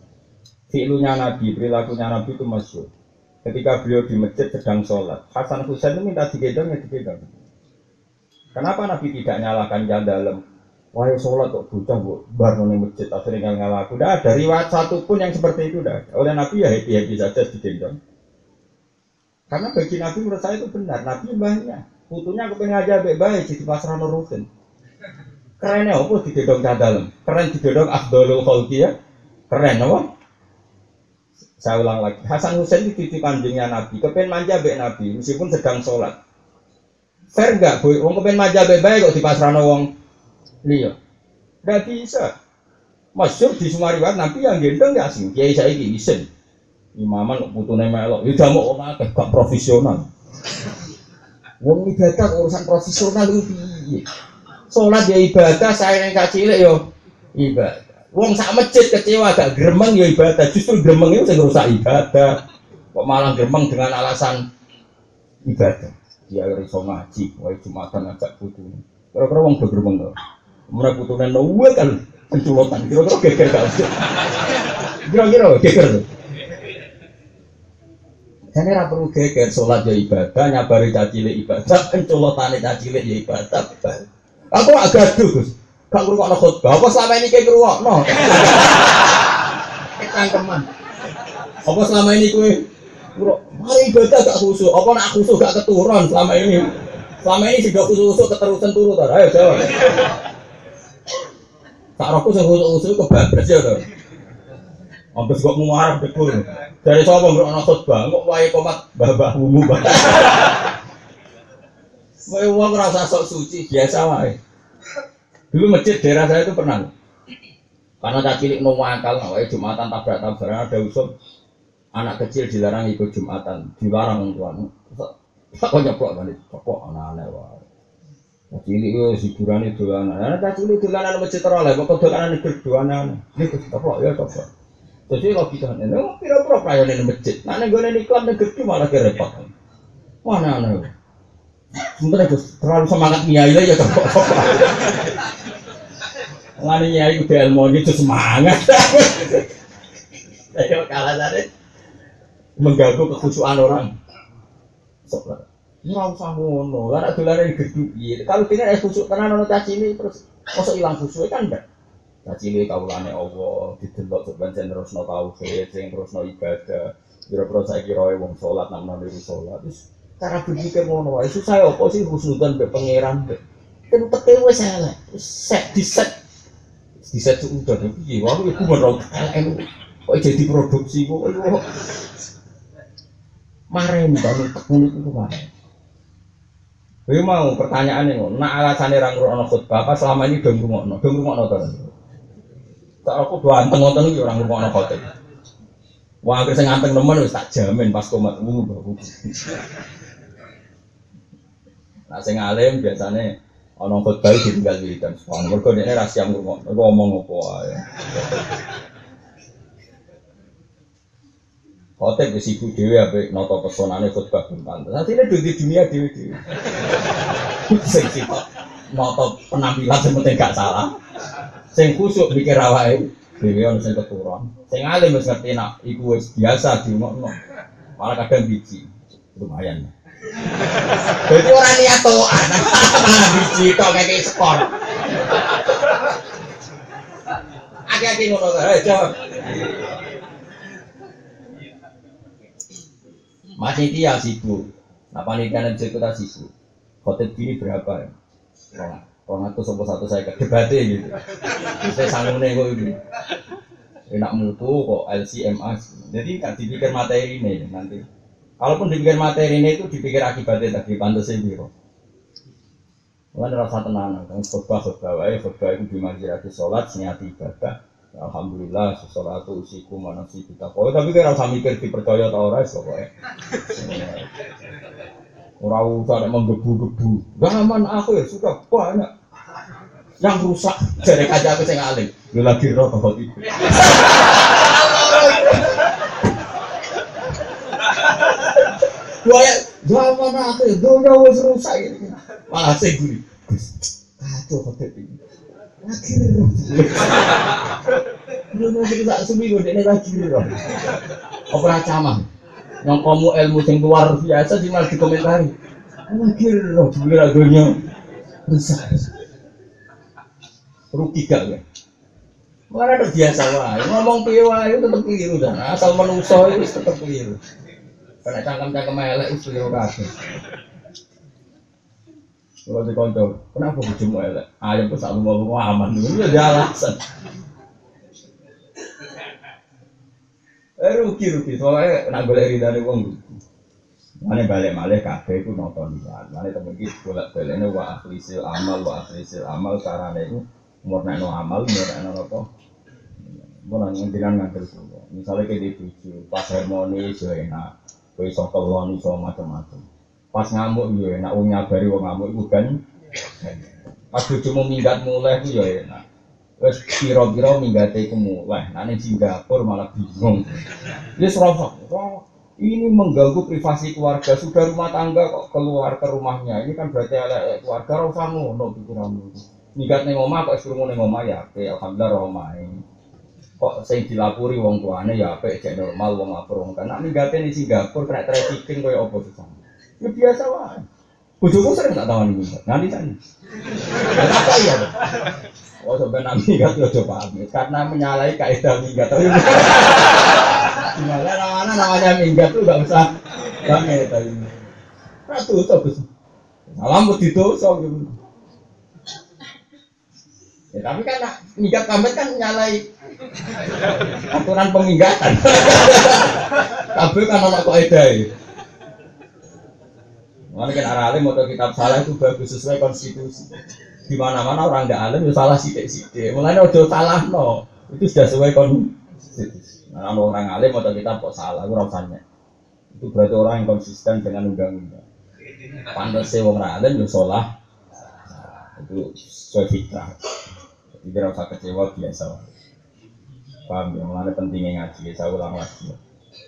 S1: Filunya Nabi, perilakunya Nabi itu masyur. Ketika beliau di masjid sedang sholat, Hasan Husain itu minta digendong ya digendong. Kenapa Nabi tidak nyalakan jam dalam? Wahai sholat kok bocah bu, bar nih masjid akhirnya nggak ngelaku. Udah ada riwayat satu pun yang seperti itu udah. Oleh Nabi ya happy happy saja digendong. Karena bagi Nabi menurut saya itu benar. Nabi banyak. Putunya kepengen aja baik-baik di pasar nurutin. Kerennya apa digendong cah dalam? Keren digendong Abdul Khalqi ya? Keren apa? Saya ulang lagi. Hasan Husain itu titip anjingnya Nabi. Kepen manja baik Nabi meskipun sedang sholat. Fair enggak, boy? Wong kepen manja baik-baik kok di pasar wong liya. Enggak bisa. Masyur di Sumariwat Nabi yang gendong ya sih. Kiai saya ini isen. Imaman putune melok. Ya mau orang agak gak profesional. Wong ibadah urusan profesional itu piye? Ya ibadah, saya yang cilik yo ibadah. Wong sak masjid kecewa gak gremeng ya ibadah. Justru gremeng itu sing rusak ibadah. Kok malah gremeng dengan alasan ibadah. Dia iso ngaji, wae Jumatan ngajak putu. Kira-kira wong do gremeng to. Mereka putune nowe kan penculotan. Kira-kira geger gak. Kira-kira geger. Jadi ora perlu geger sholat ya ibadah, nyabari cacile ibadah, penculotane cacile ya ibadah. Aku gak gaduh, Gus. Gak ngrungokno khotbah. Apa selama ini kayak ngrungokno? Cangkeman. Apa selama ini kowe mari ibadah gak khusyuk? Apa nak khusyuk gak keturun selama ini? Selama ini sudah khusyuk keterusan turun ta? Ayo jawab. Tak roku sing khusyuk-khusyuk kebabres ya to. Ambes kok muarap betul. Dari sapa ngrungokno khotbah, kok wae komat babah wumu. Wae wong rasa sok suci biasa wae. Dulu masjid daerah saya itu pernah. Karena tak cilik no akal, wae Jumatan tabrak tabrakan ada usul anak kecil dilarang ikut Jumatan, dilarang orang tua. Tak kok nyeplok balik, kok anak-anak wae. Tak cilik yo hiburan itu dolanan. Anak tak cilik dolanan masjid teroleh, kok dolanan itu dolanan. Ini keplok ya keplok. Jadi kalau kita ini, pira-pira pelayan ini masjid. Nah, ini gue iklan negeri malah repot. Mana nih? Sebentar Gus, terlalu semangat nyai ya kok. Ngani nyai udah ilmu itu semangat. Ayo kalah tadi mengganggu kekhusyuan orang. Ini ora usah ngono, karena dolane gedhu piye. Kalau pengen es khusuk tenan ono caci ini terus mosok ilang khusuk kan enggak. Caci ini kaulane Allah, didelok sebenarnya terus no tauhid, sing terus no ibadah. Kira-kira saya kira wong sholat, namun niru sholat. Terus cara berpikir ngono wae. Susah apa sih husnudan be pangeran be teke wis elek set di set di set udah piye? Wae iku merok elek. Kok jadi produksi kok? Maren bangun tekun itu kemarin Gue mau pertanyaannya nak alasannya orang ngurung khutbah apa selama ini dong rungokno, dong rungokno to. Tak aku anteng anteng iki orang rungokno khutbah. Wah, akhirnya nganteng nemen wis tak jamin pas komat wuh Nah, sing alim biasanya ana khotbah ditinggal wiridan. Wah, mergo dene ra siap ngomong, ngomong apa wae. Khotib wis ibu dhewe ape nata pesonane khotbah pantes. Artine di dunia dhewe-dhewe. Sing sitok nata penampilan sing penting gak salah. Sing kusuk mikir awake dhewe ono sing keturun. Sing alim wis ngerti nak iku wis biasa diumumno. Malah kadang biji. Lumayan. Jadi orang niat toan, malah biji tok kayak skor. Aki-aki ngono jawab. Masih dia sibuk. Nah panitia dan kita sibuk. khotib gini berapa ya? Orang itu sopo satu saya ke debatnya gitu. Saya sanggup kok ini. Enak mutu kok LCMA. Jadi nggak dipikir materi ini nanti. Kalaupun dipikir materi ini itu dipikir akibatnya tadi pantas biro. Mulai rasa tenang, kan khutbah khutbah wae khutbah itu dimanjirati sholat, niati ibadah. Alhamdulillah, sholat itu usiku mana sih kita. Pokoknya tapi kira rasa mikir dipercaya atau ora pokoknya. Orang usah menggebu-gebu. Gaman aku ya sudah banyak yang rusak dari kaca aku saya ngalim lu lagi roh kok itu ya, zaman aku dunia wis rusak ini. Malah saya gini, kacau hotel ini. Lagi roh. Dunia wis rusak seminggu, ini lagi roh. Apa camah? Yang kamu ilmu yang luar biasa, cuma dikomentari. Lagi roh, dunia rusak rugi gak ya? Mana ada biasa wae, ngomong piye wae tetep keliru dan asal menungso itu tetep keliru. Karena cangkem-cangkem elek itu keliru kabeh. Kalau di konco, kenapa bojomu elek? Ayam selalu ngomong aman, itu jadi alasan. Eh rugi rugi, soalnya nak boleh dari uang Mana balik malih kabeh itu nonton lihat. Mana temen kita bolak balik ini wa akhlisil amal wa akhlisil amal. Caranya itu murna no amal murna no apa murna ngendiran ngantel semua misalnya kayak di tujuh pas harmonis ya enak kue iso kelon iso macam-macam pas ngamuk ya enak wong nyabari wong ngamuk itu kan pas mau minggat mulai itu ya enak Wes piro-piro minggate iku mulai. Ning Singapura malah bingung. Ini serosok. ini mengganggu privasi keluarga. Sudah rumah tangga kok keluar ke rumahnya. Ini kan berarti ada keluarga ora usah ngono pikiranmu. Mikat ning omah kok suruh ning omah ya apik, alhamdulillah omahe. Kok sing dilapuri wong tuane ya apik, cek normal wong lapor wong kan. Nek migate ning Singapura kena trafficking koyo apa susah. Ya biasa wae. Bojoku sering tak tawani minggat. Nanti kan. Apa iya? Oh sebenarnya minggat ya coba pamit karena menyalahi kaidah minggat. Gimana namanya namanya minggat tuh gak usah banget tadi. Ratu terus. Salam begitu so. Ya, tapi kan minggat pamit kan nyalai aturan peminggatan. Kabel kan anak kok edai. Kan arah atau kitab salah itu bagus sesuai konstitusi. Di mana mana orang tidak alim itu salah sidik sidik. Mulai udah salah no itu sudah sesuai konstitusi. Nah, orang alim atau kitab kok salah, itu rasanya. Itu berarti orang yang konsisten dengan undang-undang. Pantas sih orang alim itu salah. Itu sesuai fitrah. Jadi rasa kecewa biasa. Paham ya, mengenai pentingnya ngaji, saya ulang lagi.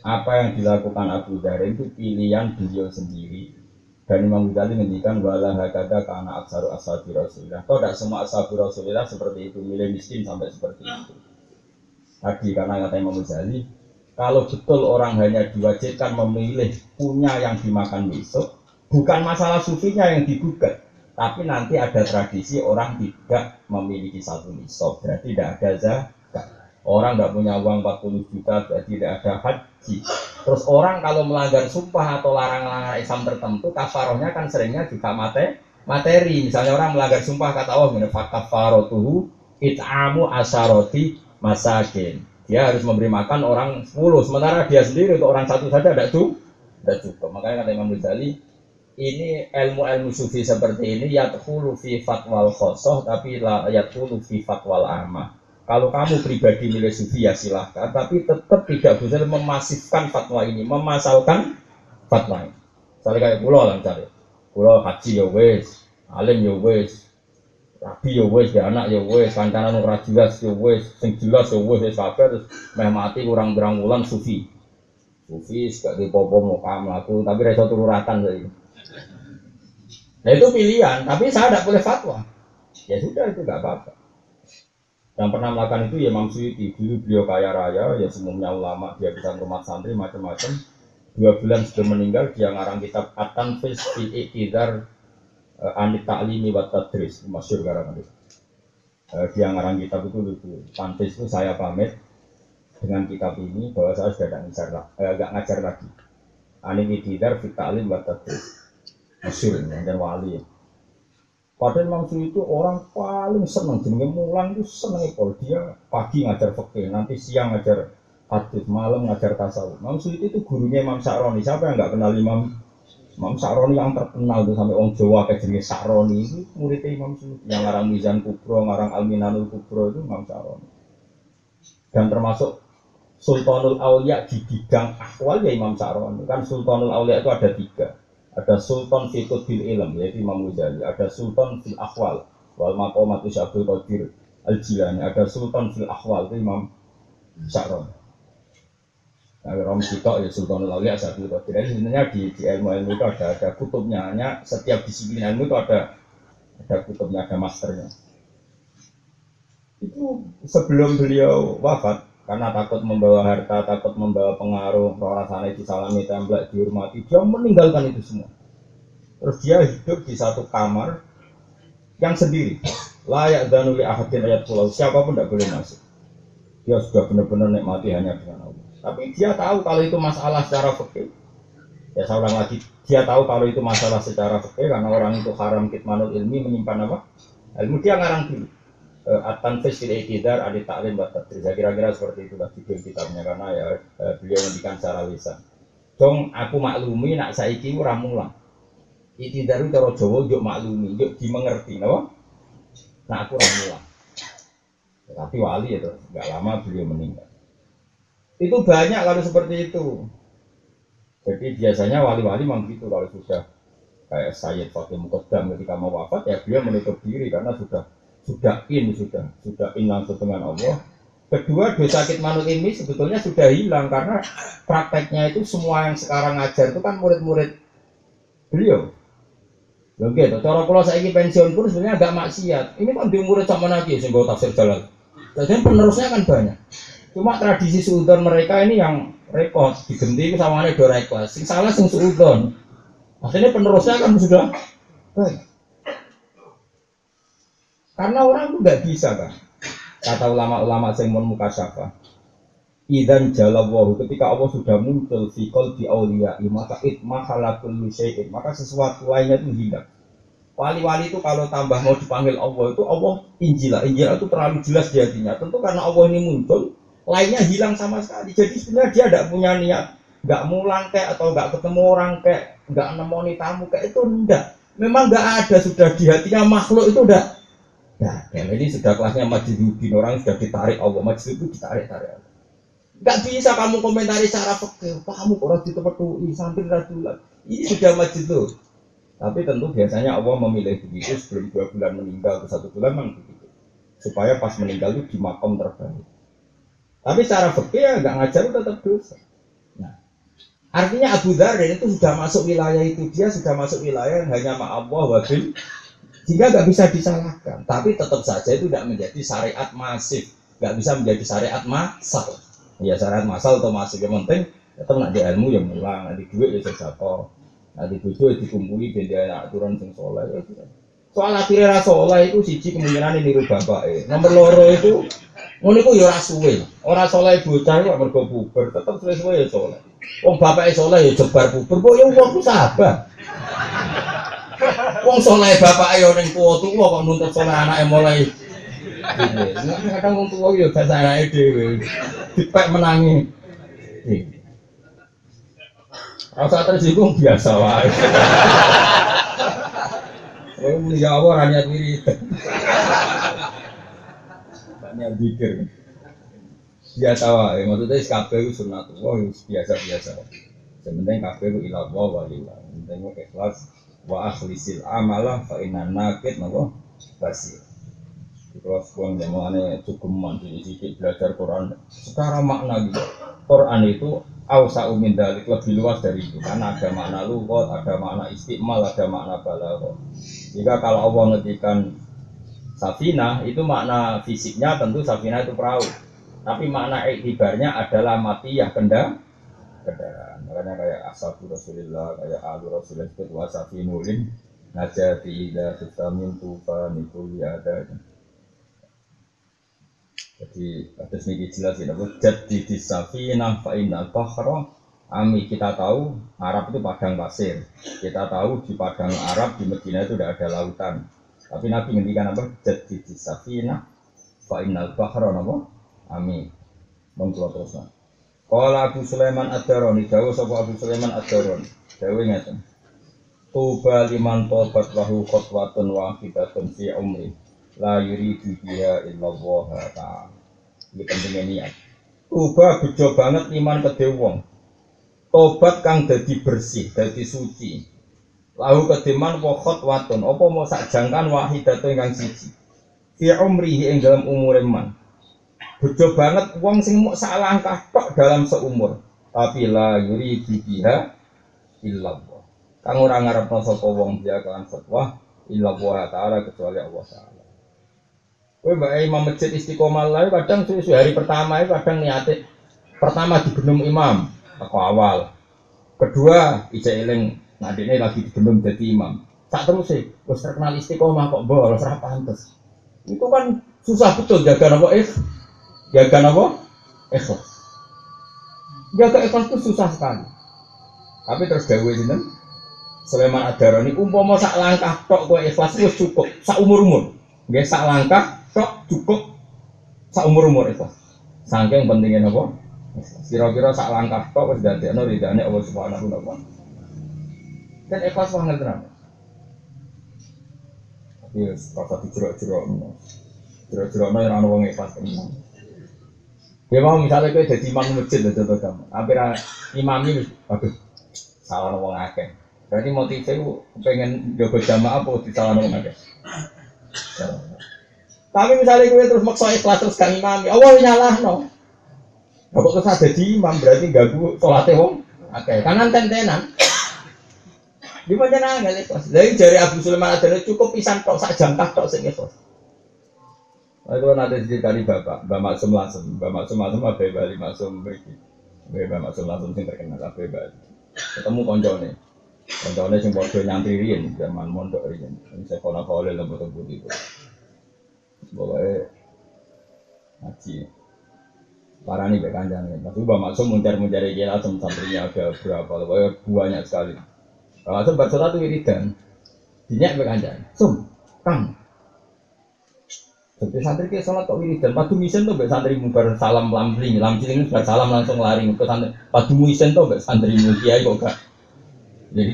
S1: Apa yang dilakukan Abu Dhar itu pilihan beliau sendiri. Dan Imam Ghazali menghentikan wala hakada karena aksaru ashabi Rasulullah. Kau tidak semua ashabi Rasulullah seperti itu, milih miskin sampai seperti itu. Tadi karena kata Imam Ghazali, kalau betul orang hanya diwajibkan memilih punya yang dimakan besok, bukan masalah sufinya yang digugat, tapi nanti ada tradisi orang tidak memiliki satu nisab, berarti tidak ada zakat. Orang nggak punya uang 40 juta, berarti tidak ada haji. Terus orang kalau melanggar sumpah atau larang-larang Islam tertentu, kafarohnya kan seringnya juga mate, materi. Misalnya orang melanggar sumpah kata Allah, kafarotuhu it'amu asaroti masakin. Dia harus memberi makan orang 10, sementara dia sendiri untuk orang satu saja tidak cukup. Tidak cukup. Makanya kata Imam Ghazali, ini ilmu-ilmu sufi seperti ini yadkhulu fi fatwal khosoh tapi la yadkhulu fi fatwal amah. Kalau kamu pribadi milih sufi ya silahkan, tapi tetap tidak bisa memasifkan fatwa ini, memasalkan fatwa ini. Misalnya kayak pulau lah misalnya, pulau haji ya wes, alim ya wes, rabi ya wes, ya anak ya wes, kancanan ora jelas ya wes, sing jelas ya wes, wes terus meh mati kurang berang bulan sufi. Sufi gak di popo mau kamu aku, tapi reso tururatan saja. Nah itu pilihan, tapi saya tidak boleh fatwa. Ya sudah itu nggak apa-apa. Yang pernah melakukan itu ya Imam Suyuti, dulu beliau kaya raya, ya semuanya ulama, dia bisa rumah santri macam-macam. Dua bulan sudah meninggal, dia ngarang kitab Atan Fis fi Iqtidar uh, Anit Ta'limi wa Tadris, masyur karangan itu. Uh, dia ngarang kitab itu lucu. Tanfis itu saya pamit dengan kitab ini bahwa saya sudah tidak ngajar, uh, ngajar lagi. Anit Iqtidar fi Ta'lim wa Tadris Masyur, yang wali. Padahal Imam itu orang paling seneng jenenge mulang itu seneng pol dia pagi ngajar fikih, nanti siang ngajar hadis, malam ngajar tasawuf. Imam Suyuti itu gurunya Imam Sa'roni. Siapa yang nggak kenal Imam Imam Sa'roni yang terkenal tuh sampai orang Jawa kayak jenenge Sa'roni itu muridnya Imam Suyuti. Yang ngarang Mizan Kubro, ngarang Alminanul Kubro itu Imam Sa'roni. Dan termasuk Sultanul Aulia di bidang akwal ya Imam Sa'roni. Kan Sultanul Aulia itu ada tiga ada sultan fitur bil ilm yaitu Imam Ghazali. Ada sultan fil akhwal wal maqamatu Syabdul Qadir al Jilani ada sultan fil akhwal itu Imam Sya'ron Nah, Rom Sito ya Sultanul Aulia Syabdul Qadir. Jadi sebenarnya di, di ilmu-ilmu itu ada ada kutubnya. Hanya setiap disiplin ilmu itu ada ada kutubnya ada masternya. Itu sebelum beliau wafat karena takut membawa harta, takut membawa pengaruh, sana disalami, template, dihormati, dia meninggalkan itu semua. Terus dia hidup di satu kamar yang sendiri, layak dan oleh ahadin ayat pulau, siapa pun tidak boleh masuk. Dia sudah benar-benar nikmati hanya dengan Allah. Tapi dia tahu kalau itu masalah secara fikih. Ya saya ulang lagi, dia tahu kalau itu masalah secara fikih karena orang itu haram kitmanul ilmi menyimpan apa? Ilmu dia ngarang dulu at-tanfis fil iktidar adi taklim wa tadris. Ya kira-kira seperti itulah judul kitabnya karena ya uh, beliau ngendikan secara lisan. Dong aku maklumi nak saiki ora mulang. Iktidar itu cara Jawa yuk maklumi, yuk dimengerti, napa? Nah aku ora mulang. Tapi wali itu nggak lama beliau meninggal. Itu banyak kalau seperti itu. Jadi biasanya wali-wali memang gitu kalau sudah kayak Sayyid Fatih Muqaddam ketika mau wafat ya beliau menutup diri karena sudah sudah in sudah sudah in langsung dengan Allah kedua dosa sakit manut ini sebetulnya sudah hilang karena prakteknya itu semua yang sekarang ngajar itu kan murid-murid beliau Lho gitu, cara kalau saya ingin pensiun pun sebenarnya agak maksiat. Ini kan di murid sama lagi sih gue tafsir jalan. Jadi penerusnya kan banyak. Cuma tradisi suudon mereka ini yang repot, digenti sama ini dua ikhlas. Sing salah sing suudon. Akhirnya penerusnya kan sudah baik. Karena orang itu nggak bisa kan. Kata ulama-ulama yang mau muka syafa. Idan jalawahu ketika Allah sudah muncul di di aulia maka it mahalakul syai'in maka sesuatu lainnya itu hilang. Wali-wali itu kalau tambah mau dipanggil Allah itu Allah Injil Injil itu terlalu jelas di hatinya. Tentu karena Allah ini muncul, lainnya hilang sama sekali. Jadi sebenarnya dia tidak punya niat, nggak mulang kayak atau nggak ketemu orang kayak, nggak nemoni tamu kayak itu enggak. Memang nggak ada sudah di hatinya makhluk itu udah Nah, ini sudah kelasnya majidudin orang sudah ditarik Allah, majid itu ditarik tarik Allah. Gak bisa kamu komentari cara fakir, kamu orang di tempat tuh santri rajulan. Ini sudah majid tuh. Tapi tentu biasanya Allah memilih begitu sebelum dua bulan meninggal atau satu bulan memang begitu. Supaya pas meninggal itu di makom terbaik. Tapi secara fakir ya nggak ngajar tetap dosa. Nah, artinya Abu Dhar itu sudah masuk wilayah itu dia sudah masuk wilayah yang hanya ma Allah wabil sehingga nggak bisa disalahkan, tapi tetap saja itu tidak menjadi syariat masif, nggak bisa menjadi syariat masal. Ya syariat masal atau masif yang penting tetap nak di ilmu yang mulang, nanti duit ya sesuatu, nanti bojo ya dikumpuli anak turun sing soleh. Ya, Soal akhirnya soleh itu siji kemungkinan ini rubah baik. Nomor loro itu ngono iku ya ora suwe. Ora bocah kok mergo puber, tetep suwe-suwe ya soleh. Wong bapake soleh ya jebar puber, kok ya wong sabar. Wong soleh bapak ayo ning tuwa tuwa kok nuntut soleh anake mulai. Kadang wong tuwa yo gak anake dhewe. Dipek menangi. Rasa tersinggung biasa wae. Oh, ya Allah hanya diri. Banyak pikir. Biasa wae, maksudnya kabeh itu sunatullah biasa-biasa. Sementing kabeh itu ilah wa walillah. Penting ikhlas wa akhlisil amalah fa inna nakit napa? Basir. Kalau sebuah jamuannya cukup mandi sedikit belajar Quran. Secara makna gitu. Quran itu awsa umin dalik lebih luas dari itu. Karena ada makna lugot ada makna istiqmal ada makna balaghah. Jika kalau Allah ngetikan safina itu makna fisiknya tentu safina itu perahu. Tapi makna iktibarnya adalah mati ya kendaraan kendaraan makanya kayak ashabu rasulillah kayak alu rasulillah itu wasafi nulin najati ila vitamin tufa nikuli ada jadi ada sedikit jelas ini aku jadi di safinah fa innal bahra Ami kita tahu Arab itu padang pasir. Kita tahu di padang Arab di Medina itu tidak ada lautan. Tapi Nabi ngendikan apa? Jadi di safina fa innal bahra napa? Ami. Monggo terus. Kala Abu Sulaiman Ad-Darani, sapa Abu Sulaiman Ad-Darani. Dawuh ngeten. Tuba liman tobat lahu khotwatun wahidatun fi umri la yuridu biha illa Allah ta'ala. Ini pentingnya niat. Tuba bejo banget iman ke wong tobat kang dadi bersih, dadi suci. Lahu kediman pokot watun, apa mau sak jangkan wahidatu ingkang siji. Fi umrihi ing dalam umur man. Bejo banget wong sing mau sak langkah tok dalam seumur. Tapi la yuri biha illallah. Kang ora ngarepno sapa wong dia kan fatwa illallah taala kecuali Allah taala. Kowe mbak imam masjid istiqomah lah kadang susu hari pertama itu kadang niate pertama di digenum imam aku awal. Kedua, ija eling ini lagi digendong jadi imam. Tak terus sih, terus terkenal istiqomah kok bolos ora pantes. Itu kan susah betul jaga apa eh jaga apa ikhlas. Jaga ikhlas itu susah sekali. Tapi terus gawe sinten? Sulaiman Adaroni umpama sak langkah tok kowe ikhlas wis cukup sak umur-umur. Nggih sak langkah tok cukup sak umur-umur ikhlas. Saking pentingnya apa? Kira-kira sak langkah kok wis dadekno ridane Allah Subhanahu wa taala. Kan ikhlas banget tenan. Tapi wis rasa dijerok-jerok. Jerok-jerok no ora ono wong ikhlas tenan. Ya mau misalnya kowe dadi imam masjid lho contoh kamu. Hampir imami wis aduh salah wong akeh. Berarti motifnya ku pengen jaga jamaah apa disalah wong akeh. Tapi misalnya kowe terus maksa ikhlas terus kang imami, Allah nyalah no. Kok terus ada di imam berarti ganggu sholatnya wong. Oke, kanan tentenan. Di mana nanggal ikhlas. Dari jari Abu Sulaiman adalah cukup pisan tok sak jam tok sing ikhlas. Lalu nanti cerita di bapak, Mbak Maksum langsung, Mbak Maksum langsung apa Bali Maksum begini, Mbak Maksum langsung sing terkenal apa Bali. Ketemu koncone, koncone sing bodoh nyantri rian, zaman mondok rian. Ini saya kono kole lembut lembut itu. Pokoknya ngaji. Parah nih kayak kanjang ya. Tapi Mbak Maksum mencari-mencari dia langsung santrinya ada berapa, pokoknya banyak sekali. Kalau baca satu wiridan, dinyak kayak kanjang. Sum, kang. Jadi santri ke sholat kok wiridan, padu misen tuh santri mubar salam lambling, lambling sudah salam langsung lari ke santri. Padu misen tuh santri kiai kok gak. Jadi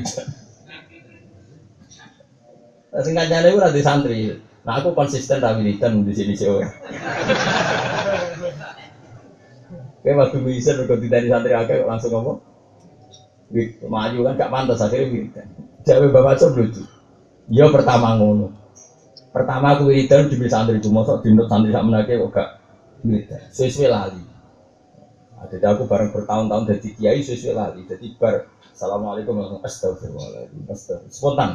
S1: Singkat jalan itu ada santri. Nah aku konsisten tak wiridan di sini sih. Kayak waktu bisa berganti dari santri akeh langsung ngomong. Maju kan gak pantas akhirnya wiridan. Jawab bapak lucu. Ya pertama ngono. Pertama aku wiridan di santri cuma sok dinut santri sak menake kok gak wiridan. Sesuai lali. Nah, jadi aku bareng bertahun-tahun jadi kiai sesuai lali. Jadi bar Assalamualaikum warahmatullahi wabarakatuh. Astagfirullah. Spontan.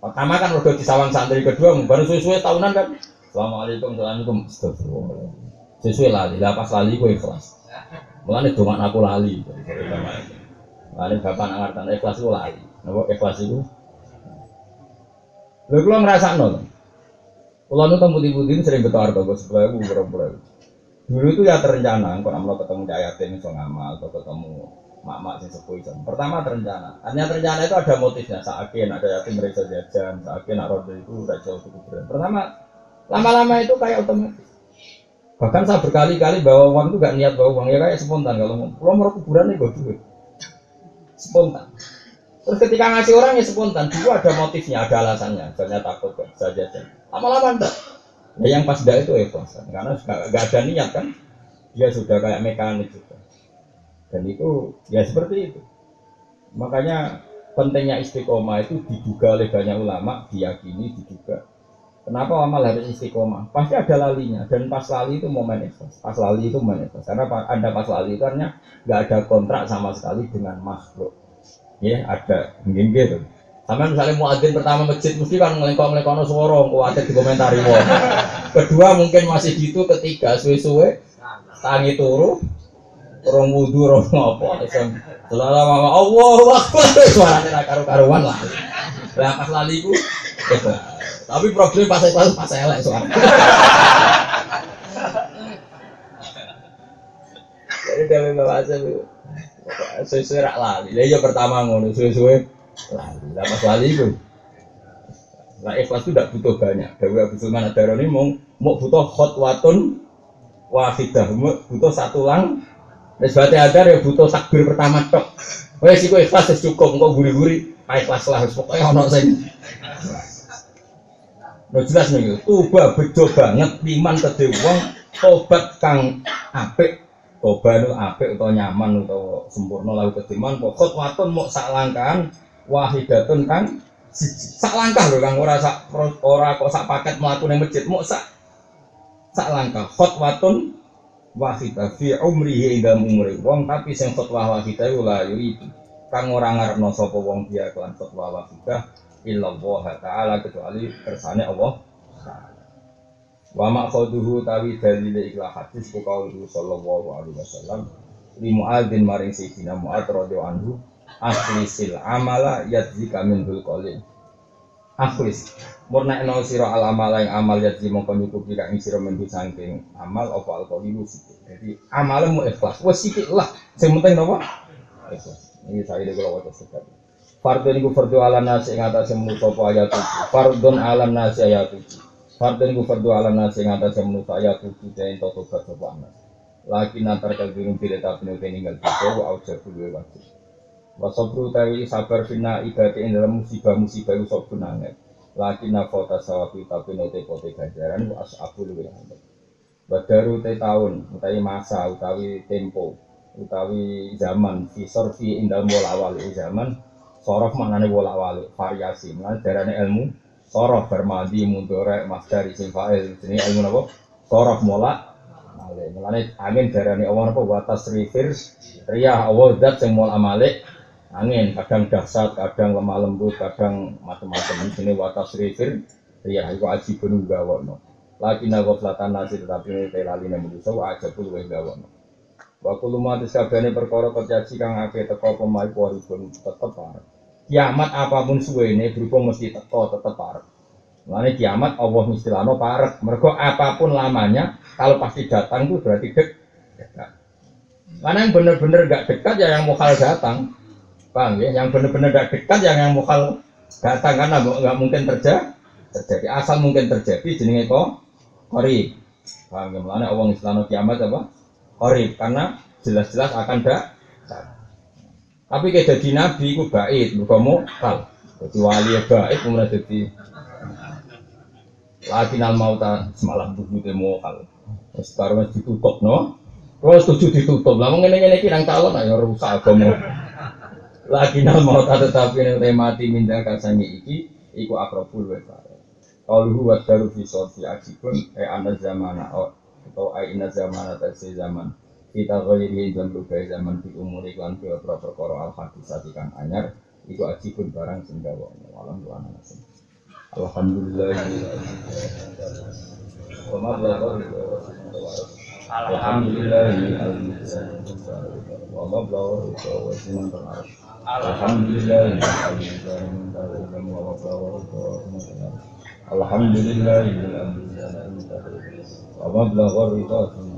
S1: Pertama kan udah di sawang santri kedua, baru sesuai tahunan kan. Assalamualaikum, assalamualaikum. Astagfirullah. Sesuai lali. Lah pas lali gue ikhlas. Mulane domak aku lali. Mulane bapak nak ngerti ikhlas itu lali. Napa ikhlas itu? Lha kula ngrasakno. Kula nu teng putih-putih sering beto harga kok sebelah ibu berapa Dulu itu ya terencana, kalau amlo ketemu cah yatim iso ngamal atau ketemu mak-mak sing sepuh itu. Pertama terencana. Hanya terencana itu ada motifnya. Sakin ada yatim mereka jajan, sakin nak rodo itu udah jauh cukup Pertama lama-lama itu kayak otomatis. Bahkan saya berkali-kali bawa uang itu gak niat bawa uang ya kayak spontan kalau mau pulang mau kuburan nih gue duit spontan. Terus ketika ngasih orang ya spontan, dulu ada motifnya, ada alasannya, misalnya takut gak saja Lama-lama enggak. Ya yang pas enggak itu ikhlas karena gak, gak ada niat kan, dia sudah kayak mekanik juga. Dan itu ya seperti itu. Makanya pentingnya istiqomah itu diduga oleh banyak ulama, diyakini, diduga Kenapa amal harus istiqomah? Pasti ada lalinya dan pas lali itu momen ikhlas. Pas lali itu momen ikhlas. Karena ada pas lali itu artinya nggak ada kontrak sama sekali dengan makhluk. Ya ada mungkin gitu. Sama misalnya muadzin pertama masjid mesti kan ngelengkok ngelengkok suara, kuatir di komentari wong. Kedua mungkin masih gitu, ketiga suwe-suwe tangi turu, orang wudhu, orang apa, selalu mama Allah, waktu suaranya karu-karuan lah. Lah pas lali itu, tapi problem pas saya pas saya elek soalnya. Jadi dari bawa itu Sesuai rak lali. Lah ya pertama ngono suwe-suwe lali. Lah pas lali itu. Lah ikhlas itu tidak butuh banyak. Dewi Abu Sulman Adaroni mau mau butuh khotwatun wahidah, butuh satu lang. Wis bate adar ya butuh takbir pertama tok. Wes iku ikhlas wis cukup, engko guri-guri ikhlas lah wis pokoke ono sing Nah jelas nih, tuba bejo banget iman ke wong tobat kang apik toba nu apik atau nyaman atau sempurna lalu ketiman pokok waton mau sak langkahan wahidatun kan sak langkah loh kang ora sak ora kok sak paket melakukan masjid. Mau sak sak langkah. Khotwatun wahidah fi umrihi ing umri. Wong tapi sing khotwah wahidah la kang ora ngarepno sapa wong dia kelan khotwah wahidah illallah ta'ala kecuali kersane Allah wa ma'khaduhu tawi dalile ikhla hadis ku kaulu sallallahu alaihi wasallam li muadzin maring sayyidina muad radhiyallahu anhu akhlisil amala yadzika min dul qalil akhlis murna eno sira al amala yang amal yadzi mongko nyukupi kang sira mendu saking amal apa al qalilu sithik. Jadi amalmu ikhlas wis sithik lah. Sing penting napa? Ikhlas. Ini saya kalau waca sekali Fardun iku fardu ala nasi ing atase manusa apa ayat 7. Fardun ala nasi ayat 7. Fardun iku fardu ala nasi ing atase manusa ayat 7 den toto sapa anas. Laki nantar kalbirun bila tapi nuke ninggal bisa wa auja kudu wajib. Wasabru tawi sabar fina ibati ing dalam musibah-musibah iku sok bunanget. Laki nafota sawabi tapi nuke pote ganjaran wa as'abu luwe hamid. Badaru te tahun, utawi masa, utawi tempo, utawi zaman, visor fi indal mola awal zaman, Sorof maknanya bolak balik variasi. Mana darahnya ilmu sorof bermadi mundore dari isim fa'il. Ini ilmu apa? Sorof molak balik. Mulane angin darahnya Allah apa? Watas rifir riyah Allah dat yang molak malik. Angin kadang dahsyat, kadang lemah lembut, kadang macam-macam. Ini watas rifir riyah itu aji penuh gawono. Lagi nago selatan nasi tetapi ini telali yang menusa aja pun gue gawono. Waktu lumah kabehane perkara kecaci kang akeh teko pemai pun tetep arep. Kiamat apa pun suwene berhubung mesti teko tetep arep. Mulane kiamat Allah istilahno parek. Mergo apa pun lamanya kalau pasti datang itu berarti dek dekat. Karena yang benar-benar gak dekat ya yang mukal datang. Paham ya? Yang benar-benar gak dekat yang yang mukal datang karena nggak mungkin terjadi terjadi asal mungkin terjadi jenenge kok kori paham ya mulane Allah istilahno kiamat apa Korib karena jelas-jelas akan dak. Tapi kayak jadi nabi itu baik, mau kal. Jadi wali ya baik, kemudian jadi lagi nal mauta semalam tujuh demo kal. Sekarang masih ditutup no. Kalau setuju ditutup, lah mungkin ini kirang calon ayo rusak agama. Lagi nal mauta tetapi yang mati minta kasani iki, iku akrabul wa Kalau huwa daru fi sorfi eh anda zamana atau aina zaman atau zaman kita kaya di dalam berbagai zaman di umur iklan dua perkara al hadis kang anyar itu aji pun barang sehingga gawa walang tuan nasib alhamdulillah. Alhamdulillah. Alhamdulillah. Alhamdulillah. Alhamdulillah alhamdulillah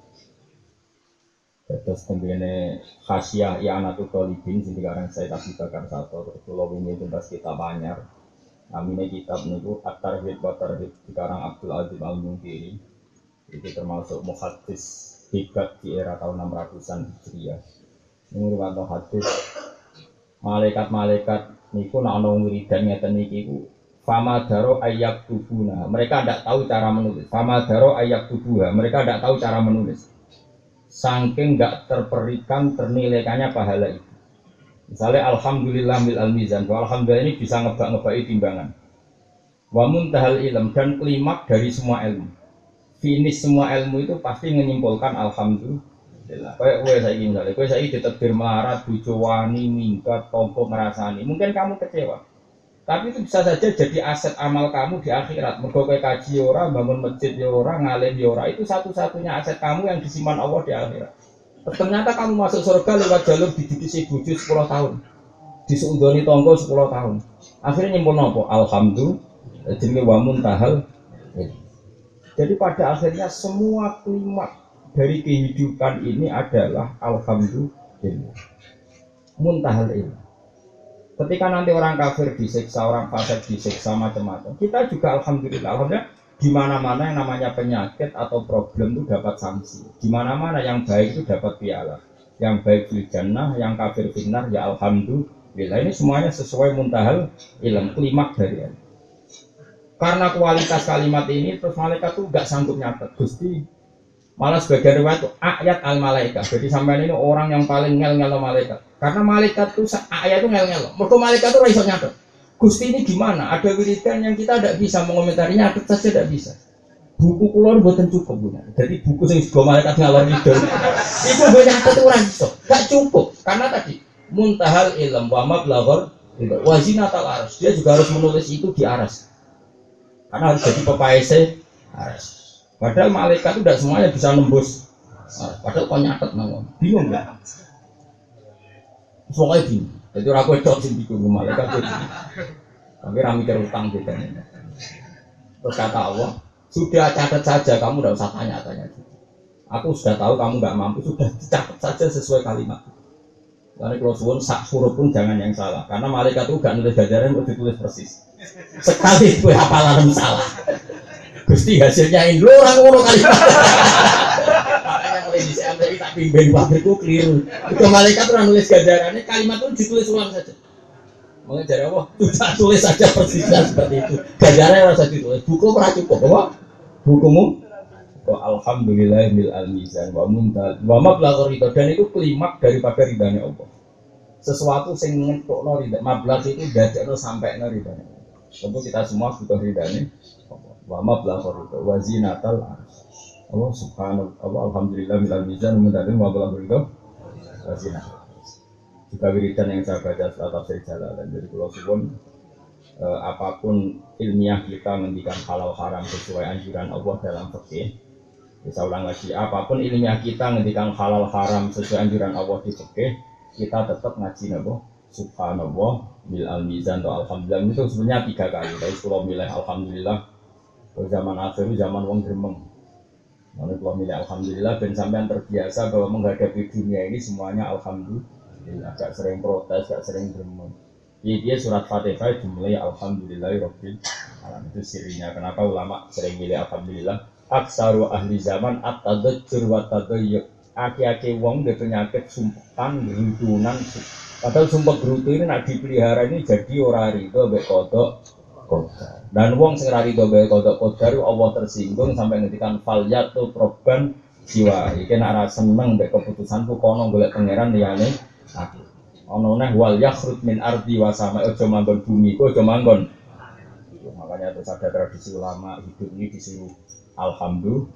S1: Terus kemudian khasiah ya anak tuh tolibin sing sekarang saya tak bakar satu. Terus kalau ini tuntas kita banyak. Namanya kitab niku at-tarhib wa tarhib sekarang Abdul Aziz Al Munkiri itu termasuk muhaddis hebat di era tahun 600-an Hijriah. Ini merupakan hadis malaikat-malaikat niku nak ono wiridan ngeten niki ku fama daro ayak tubuna mereka tidak tahu cara menulis. Fama daro ayak tubuha mereka tidak tahu cara menulis saking nggak terperikan ternilaikannya pahala itu. Misalnya Alhamdulillah mil al mizan, Alhamdulillah ini bisa ngebak ngebai timbangan. Wa muntahal ilm dan klimak dari semua ilmu. Finish semua ilmu itu pasti menyimpulkan Alhamdulillah. Kayak gue saya misalnya, gue saya ditebir melarat, bujo wani, minggat, tompo, ngerasani. Mungkin kamu kecewa. Tapi itu bisa saja jadi aset amal kamu di akhirat. Mergo kowe kaji ora, bangun masjid ya ora, ngalim ya ora. Itu satu-satunya aset kamu yang disimpan Allah di akhirat. Ternyata kamu masuk surga lewat jalur dididik bujuk 10 tahun. Disudoni tonggo 10 tahun. Akhirnya nyimpul nopo? Alhamdulillah. Jadi wa muntahal. Jadi pada akhirnya semua klimak dari kehidupan ini adalah alhamdulillah. Muntahal ini. Ketika nanti orang kafir disiksa, orang fasik disiksa macam-macam, kita juga alhamdulillah, alhamdulillah di mana-mana yang namanya penyakit atau problem itu dapat sanksi. Di mana-mana yang baik itu dapat piala. Yang baik fil jannah, yang kafir finar ya alhamdulillah. Ini semuanya sesuai muntahal ilm, klimak dari ini. Karena kualitas kalimat ini terus malaikat tuh gak sanggup nyatet. Gusti malah sebagian riwayat itu ayat al malaikat. Jadi sampai ini orang yang paling ngel ngel malaikat. Karena malaikat tuh ayat itu ngel ngel. Mereka malaikat tuh raiso nyatet. Gusti ini gimana? Ada wiridan yang kita tidak bisa mengomentarinya, ada saja tidak bisa. Buku kulon buatan cukup. Jadi buku yang juga malaikat ngalor itu. Itu banyak itu. Gak cukup. Karena tadi muntahal ilm wa mablagor wazina tal aras. Dia juga harus menulis itu di aras. Karena harus jadi pepaese aras. Padahal malaikat itu tidak semuanya bisa nembus. Padahal kau nyatet nanggung. Bingung nggak? Pokoknya bingung. Jadi orang kue dok sing bingung malaikat itu. Tapi rami mikir utang gitu. Terus kata Allah, sudah catat saja, kamu tidak usah tanya-tanya. Aku sudah tahu kamu nggak mampu, sudah catat saja sesuai kalimat. Karena kalau suwun sak huruf pun jangan yang salah, karena malaikat itu gak nulis gajaran untuk ditulis persis. Sekali gue hafalan salah. Gusti hasilnya ini orang ngono kalimat mulai di tak pimpin pabrikku keliru. Itu malaikat tuh nulis ganjarannya kalimat itu ditulis ulang saja. Mungkin dari Allah, tidak tulis saja persisnya seperti itu. Ganjarannya harus ditulis. Buku cukup, apa? Bukumu? Wa alhamdulillah mil al mizan wa muntal wa mablagh ridho dan itu klimak daripada ridhanya Allah. Sesuatu sing ngetokno ridha, mablagh itu dadekno sampai ridhanya. Tentu kita semua butuh ridhanya. Wa mablagh ridho wa zinatal ars. Allah subhanahu Allah alhamdulillah minal mizan mendadin wa bala berito wazina juga wiridan yang saya baca setelah tafsir dan jadi kalau suwun eh, apa pun ilmiah kita menghentikan halal haram sesuai anjuran Allah dalam fikih bisa ulang lagi apa pun ilmiah kita menghentikan halal haram sesuai anjuran Allah di fikih kita tetap ngaji nabo subhanallah bil al mizan atau alhamdulillah. Itu sebenarnya tiga kali. Dari sekolah milih alhamdulillah zaman akhir zaman wong gremeng Mana kalau milih Alhamdulillah dan sampean terbiasa bahwa menghadapi dunia ini semuanya Alhamdulillah. Gak sering protes, gak sering beremon. Jadi dia surat Fatihah dimulai Alhamdulillah Rabbil Alam itu sirinya. Kenapa ulama sering milih Alhamdulillah? Aksaru ahli zaman at-tadajjur wa. Aki-aki wong dia penyakit sumpekan, gerutunan. Padahal sumpah gerutu ini nak dipelihara ini jadi orang itu mbek kodok Dan wong sing rari do bae kodok kodar Allah tersinggung sampai ngetikan fal yatu proban jiwa. Iki nak ra seneng mbek keputusanku kono golek pangeran liyane aku. Ono neh wal yakhrut min ardi wa sama aja manggon bumi aja manggon. Makanya terus ada tradisi ulama hidup ini disuruh alhamdulillah.